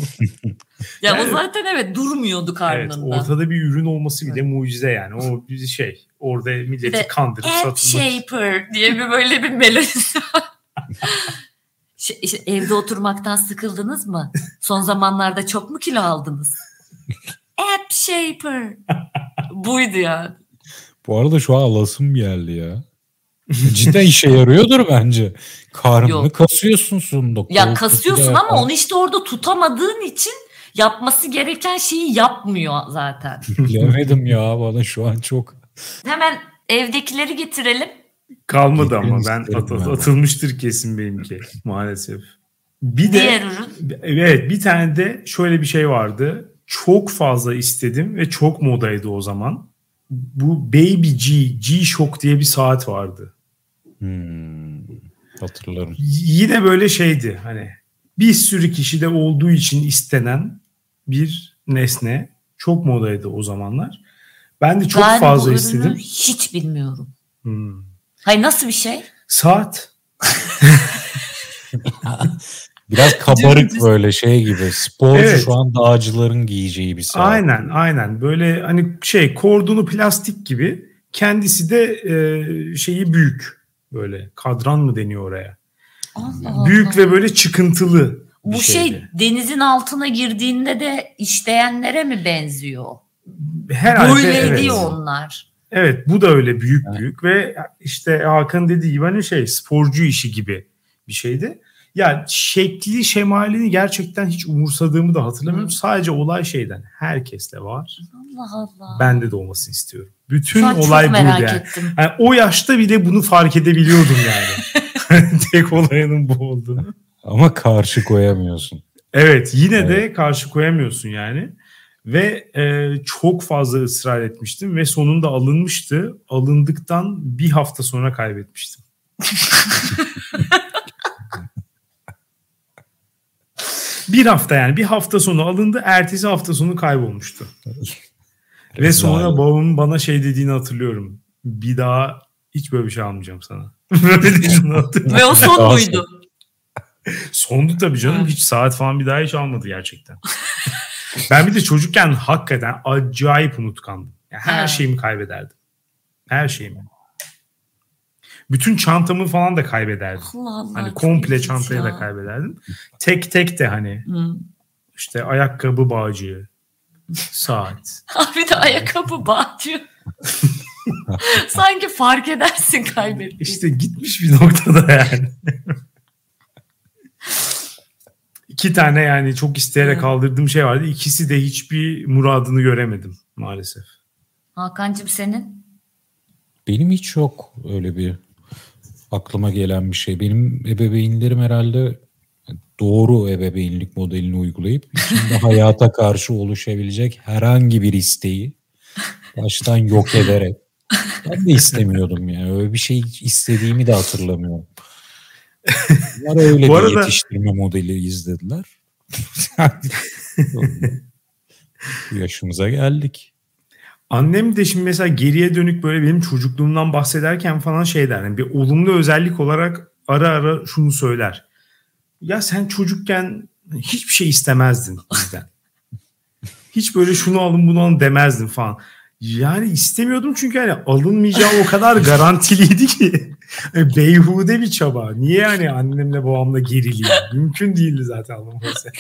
Ya Yani- o zaten evet durmuyordu evet, karnında. ortada bir ürün olması bile mucize yani. O bir şey. Orada milleti de kandırıp App satılmak. Shaper diye bir böyle bir melodisi var. [LAUGHS] Şey, işte evde oturmaktan sıkıldınız mı? Son zamanlarda çok mu kilo aldınız? App Shaper. [LAUGHS] Buydu yani. Bu arada şu an alasım geldi ya. Cidden işe yarıyordur bence. Karnını Yok. kasıyorsun sonunda. Ya kasıyorsun ama yapar. onu işte orada tutamadığın için yapması gereken şeyi yapmıyor zaten. [LAUGHS] Bilemedim ya bana şu an çok. Hemen evdekileri getirelim. Kalmadı ama ben at- ben. atılmıştır kesin benimki maalesef. Bir Diğer de ürün. evet bir tane de şöyle bir şey vardı. Çok fazla istedim ve çok modaydı o zaman. Bu Baby G, G-Shock diye bir saat vardı. Hmm, hatırlarım. Yine böyle şeydi hani bir sürü kişide olduğu için istenen bir nesne. Çok modaydı o zamanlar. Ben de çok Ben fazla istedim. hiç bilmiyorum. Hmm. Hayır nasıl bir şey? Saat. [LAUGHS] Biraz kabarık böyle şey gibi. Sporcu Evet. şu an dağcıların giyeceği bir saat. Aynen aynen böyle hani şey kordonu plastik gibi kendisi de e, şeyi büyük böyle kadran mı deniyor oraya. Allah Büyük Allah. ve böyle çıkıntılı bir Bu şey şeydi. denizin altına girdiğinde de işleyenlere mi benziyor? Herhalde Böyleydi evet. onlar. Evet bu da öyle büyük Evet. büyük ve işte Hakan dediği gibi hani şey sporcu işi gibi bir şeydi. Ya şekli şemalini gerçekten hiç umursadığımı da hatırlamıyorum. Hı. Sadece olay şeyden herkeste var. Allah Allah. Bende de olmasını istiyorum. Bütün Şu an olay merak yani. ettim. Yani o yaşta bile bunu fark edebiliyordum yani. [LAUGHS] [LAUGHS] Tek olayının bu olduğunu. Ama karşı koyamıyorsun. Evet yine de karşı koyamıyorsun yani. Ve e, çok fazla ısrar etmiştim ve sonunda alınmıştı. Alındıktan bir hafta sonra kaybetmiştim. [LAUGHS] bir hafta yani bir hafta sonu alındı ertesi hafta sonu kaybolmuştu. Ve sonra Rezalet. babamın bana şey dediğini hatırlıyorum. Bir daha hiç böyle bir şey almayacağım sana. [LAUGHS] Böyle dediğini hatırlıyorum. Ve o son muydu? Sondu tabii canım. Hiç saat falan bir daha hiç almadı gerçekten. [LAUGHS] ben bir de çocukken hakikaten acayip unutkandım. Yani her şeyimi kaybederdim. Her şeyimi. Bütün çantamı falan da kaybederdim. Allah Allah. Hani komple çantayı da ya. kaybederdim. Tek tek de hani Hı. işte ayakkabı bağcığı, saat. Bir de ayakkabı bağcı. [LAUGHS] Sanki fark edersin kaybettiğini. İşte gitmiş bir noktada yani. İki tane yani çok isteyerek Hı. kaldırdığım şey vardı. İkisi de hiçbir muradını göremedim maalesef. Hakan'cığım senin? Benim hiç yok öyle bir aklıma gelen bir şey. Benim ebeveynlerim herhalde doğru ebeveynlik modelini uygulayıp içinde hayata [LAUGHS] karşı oluşabilecek herhangi bir isteği baştan yok ederek ben de istemiyordum yani. Öyle bir şey istediğimi de hatırlamıyorum. Bunlar [LAUGHS] öyle Bu bir arada- yetiştirme modeli izlediler. [LAUGHS] Bu yaşımıza geldik. Annem de şimdi mesela geriye dönük böyle benim çocukluğumdan bahsederken falan şey der. Yani bir olumlu özellik olarak ara ara şunu söyler. Ya sen çocukken hiçbir şey istemezdin bizden. Hiç böyle şunu alın bunu alın demezdin falan. Yani istemiyordum çünkü hani alınmayacağı o kadar garantiliydi ki. Hani Beyhude bir çaba. Niye hani annemle babamla gerileyim? Mümkün değildi zaten alınması.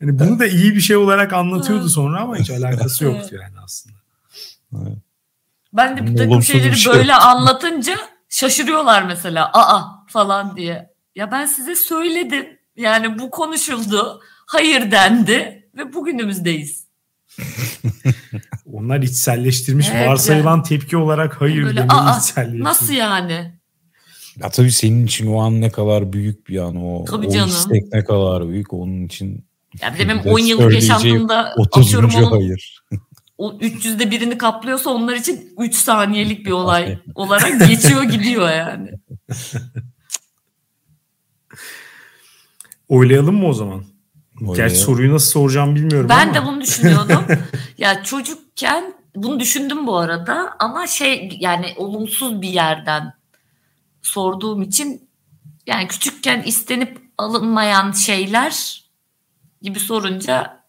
Hani bunu da iyi bir şey olarak anlatıyordu sonra ama hiç alakası yoktu yani aslında. Ben de bir takım olumsuz bir şeyleri şey böyle anlatınca şaşırıyorlar mesela. Aa falan diye. Ya ben size söyledim. Yani bu konuşuldu. Hayır dendi. Ve bugünümüzdeyiz. [LAUGHS] Onlar içselleştirmiş Evet, varsayılan tepki olarak hayır Böyle, demeyi "Aa, içselleştirmiş. Nasıl yani? Ya tabii senin için o an ne kadar büyük bir an o. Tabii o canım. istek ne kadar büyük onun için. Ya bir de benim Bir de 10 yıllık yaşantımda 30. atıyorum onun hayır. [LAUGHS] o 300'de birini kaplıyorsa onlar için 3 saniyelik bir [LAUGHS] olay olarak geçiyor gidiyor yani. Oylayalım mı o zaman? Oylayalım. Gerçi soruyu nasıl soracağım bilmiyorum Ben ama. de bunu düşünüyordum. [LAUGHS] ya çocukken bunu düşündüm bu arada ama şey yani olumsuz bir yerden sorduğum için yani küçükken istenip alınmayan şeyler gibi sorunca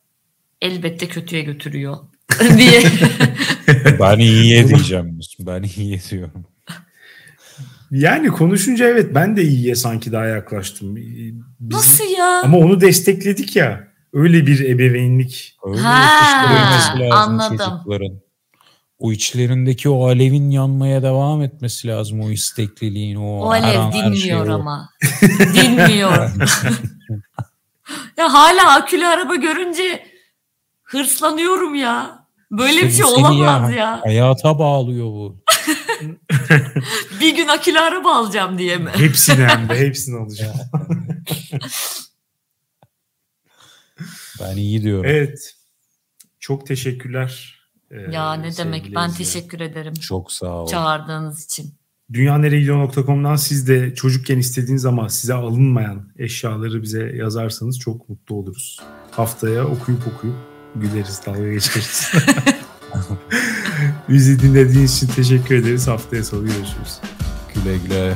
elbette kötüye götürüyor [LAUGHS] diye. Ben iyiye [LAUGHS] diyeceğim. Ben iyiye diyorum. Yani konuşunca evet ben de iyiye sanki daha yaklaştım. Biz- Nasıl ya? Ama onu destekledik ya. Öyle bir ebeveynlik. Öyle Ha, lazım anladım. çocukların. o içlerindeki o alevin yanmaya devam etmesi lazım o istekliliğin o, o alev dinmiyor ama [LAUGHS] dinmiyor [LAUGHS] ya hala akülü araba görünce hırslanıyorum ya böyle işte bir şey olamaz ya, ya hayata bağlıyor bu [LAUGHS] bir gün akülü araba alacağım diye mi hepsini hem de [LAUGHS] hepsini alacağım [LAUGHS] ben iyi diyorum evet çok teşekkürler ya ne demek ben teşekkür ederim. Çok sağ ol. Çağırdığınız için. Dünyaneregidiyor.com'dan siz de çocukken istediğiniz ama size alınmayan eşyaları bize yazarsanız çok mutlu oluruz. Haftaya okuyup okuyup güleriz, dalga geçeriz. Bizi dinlediğiniz için teşekkür ederiz. Haftaya salı görüşürüz. Güle güle.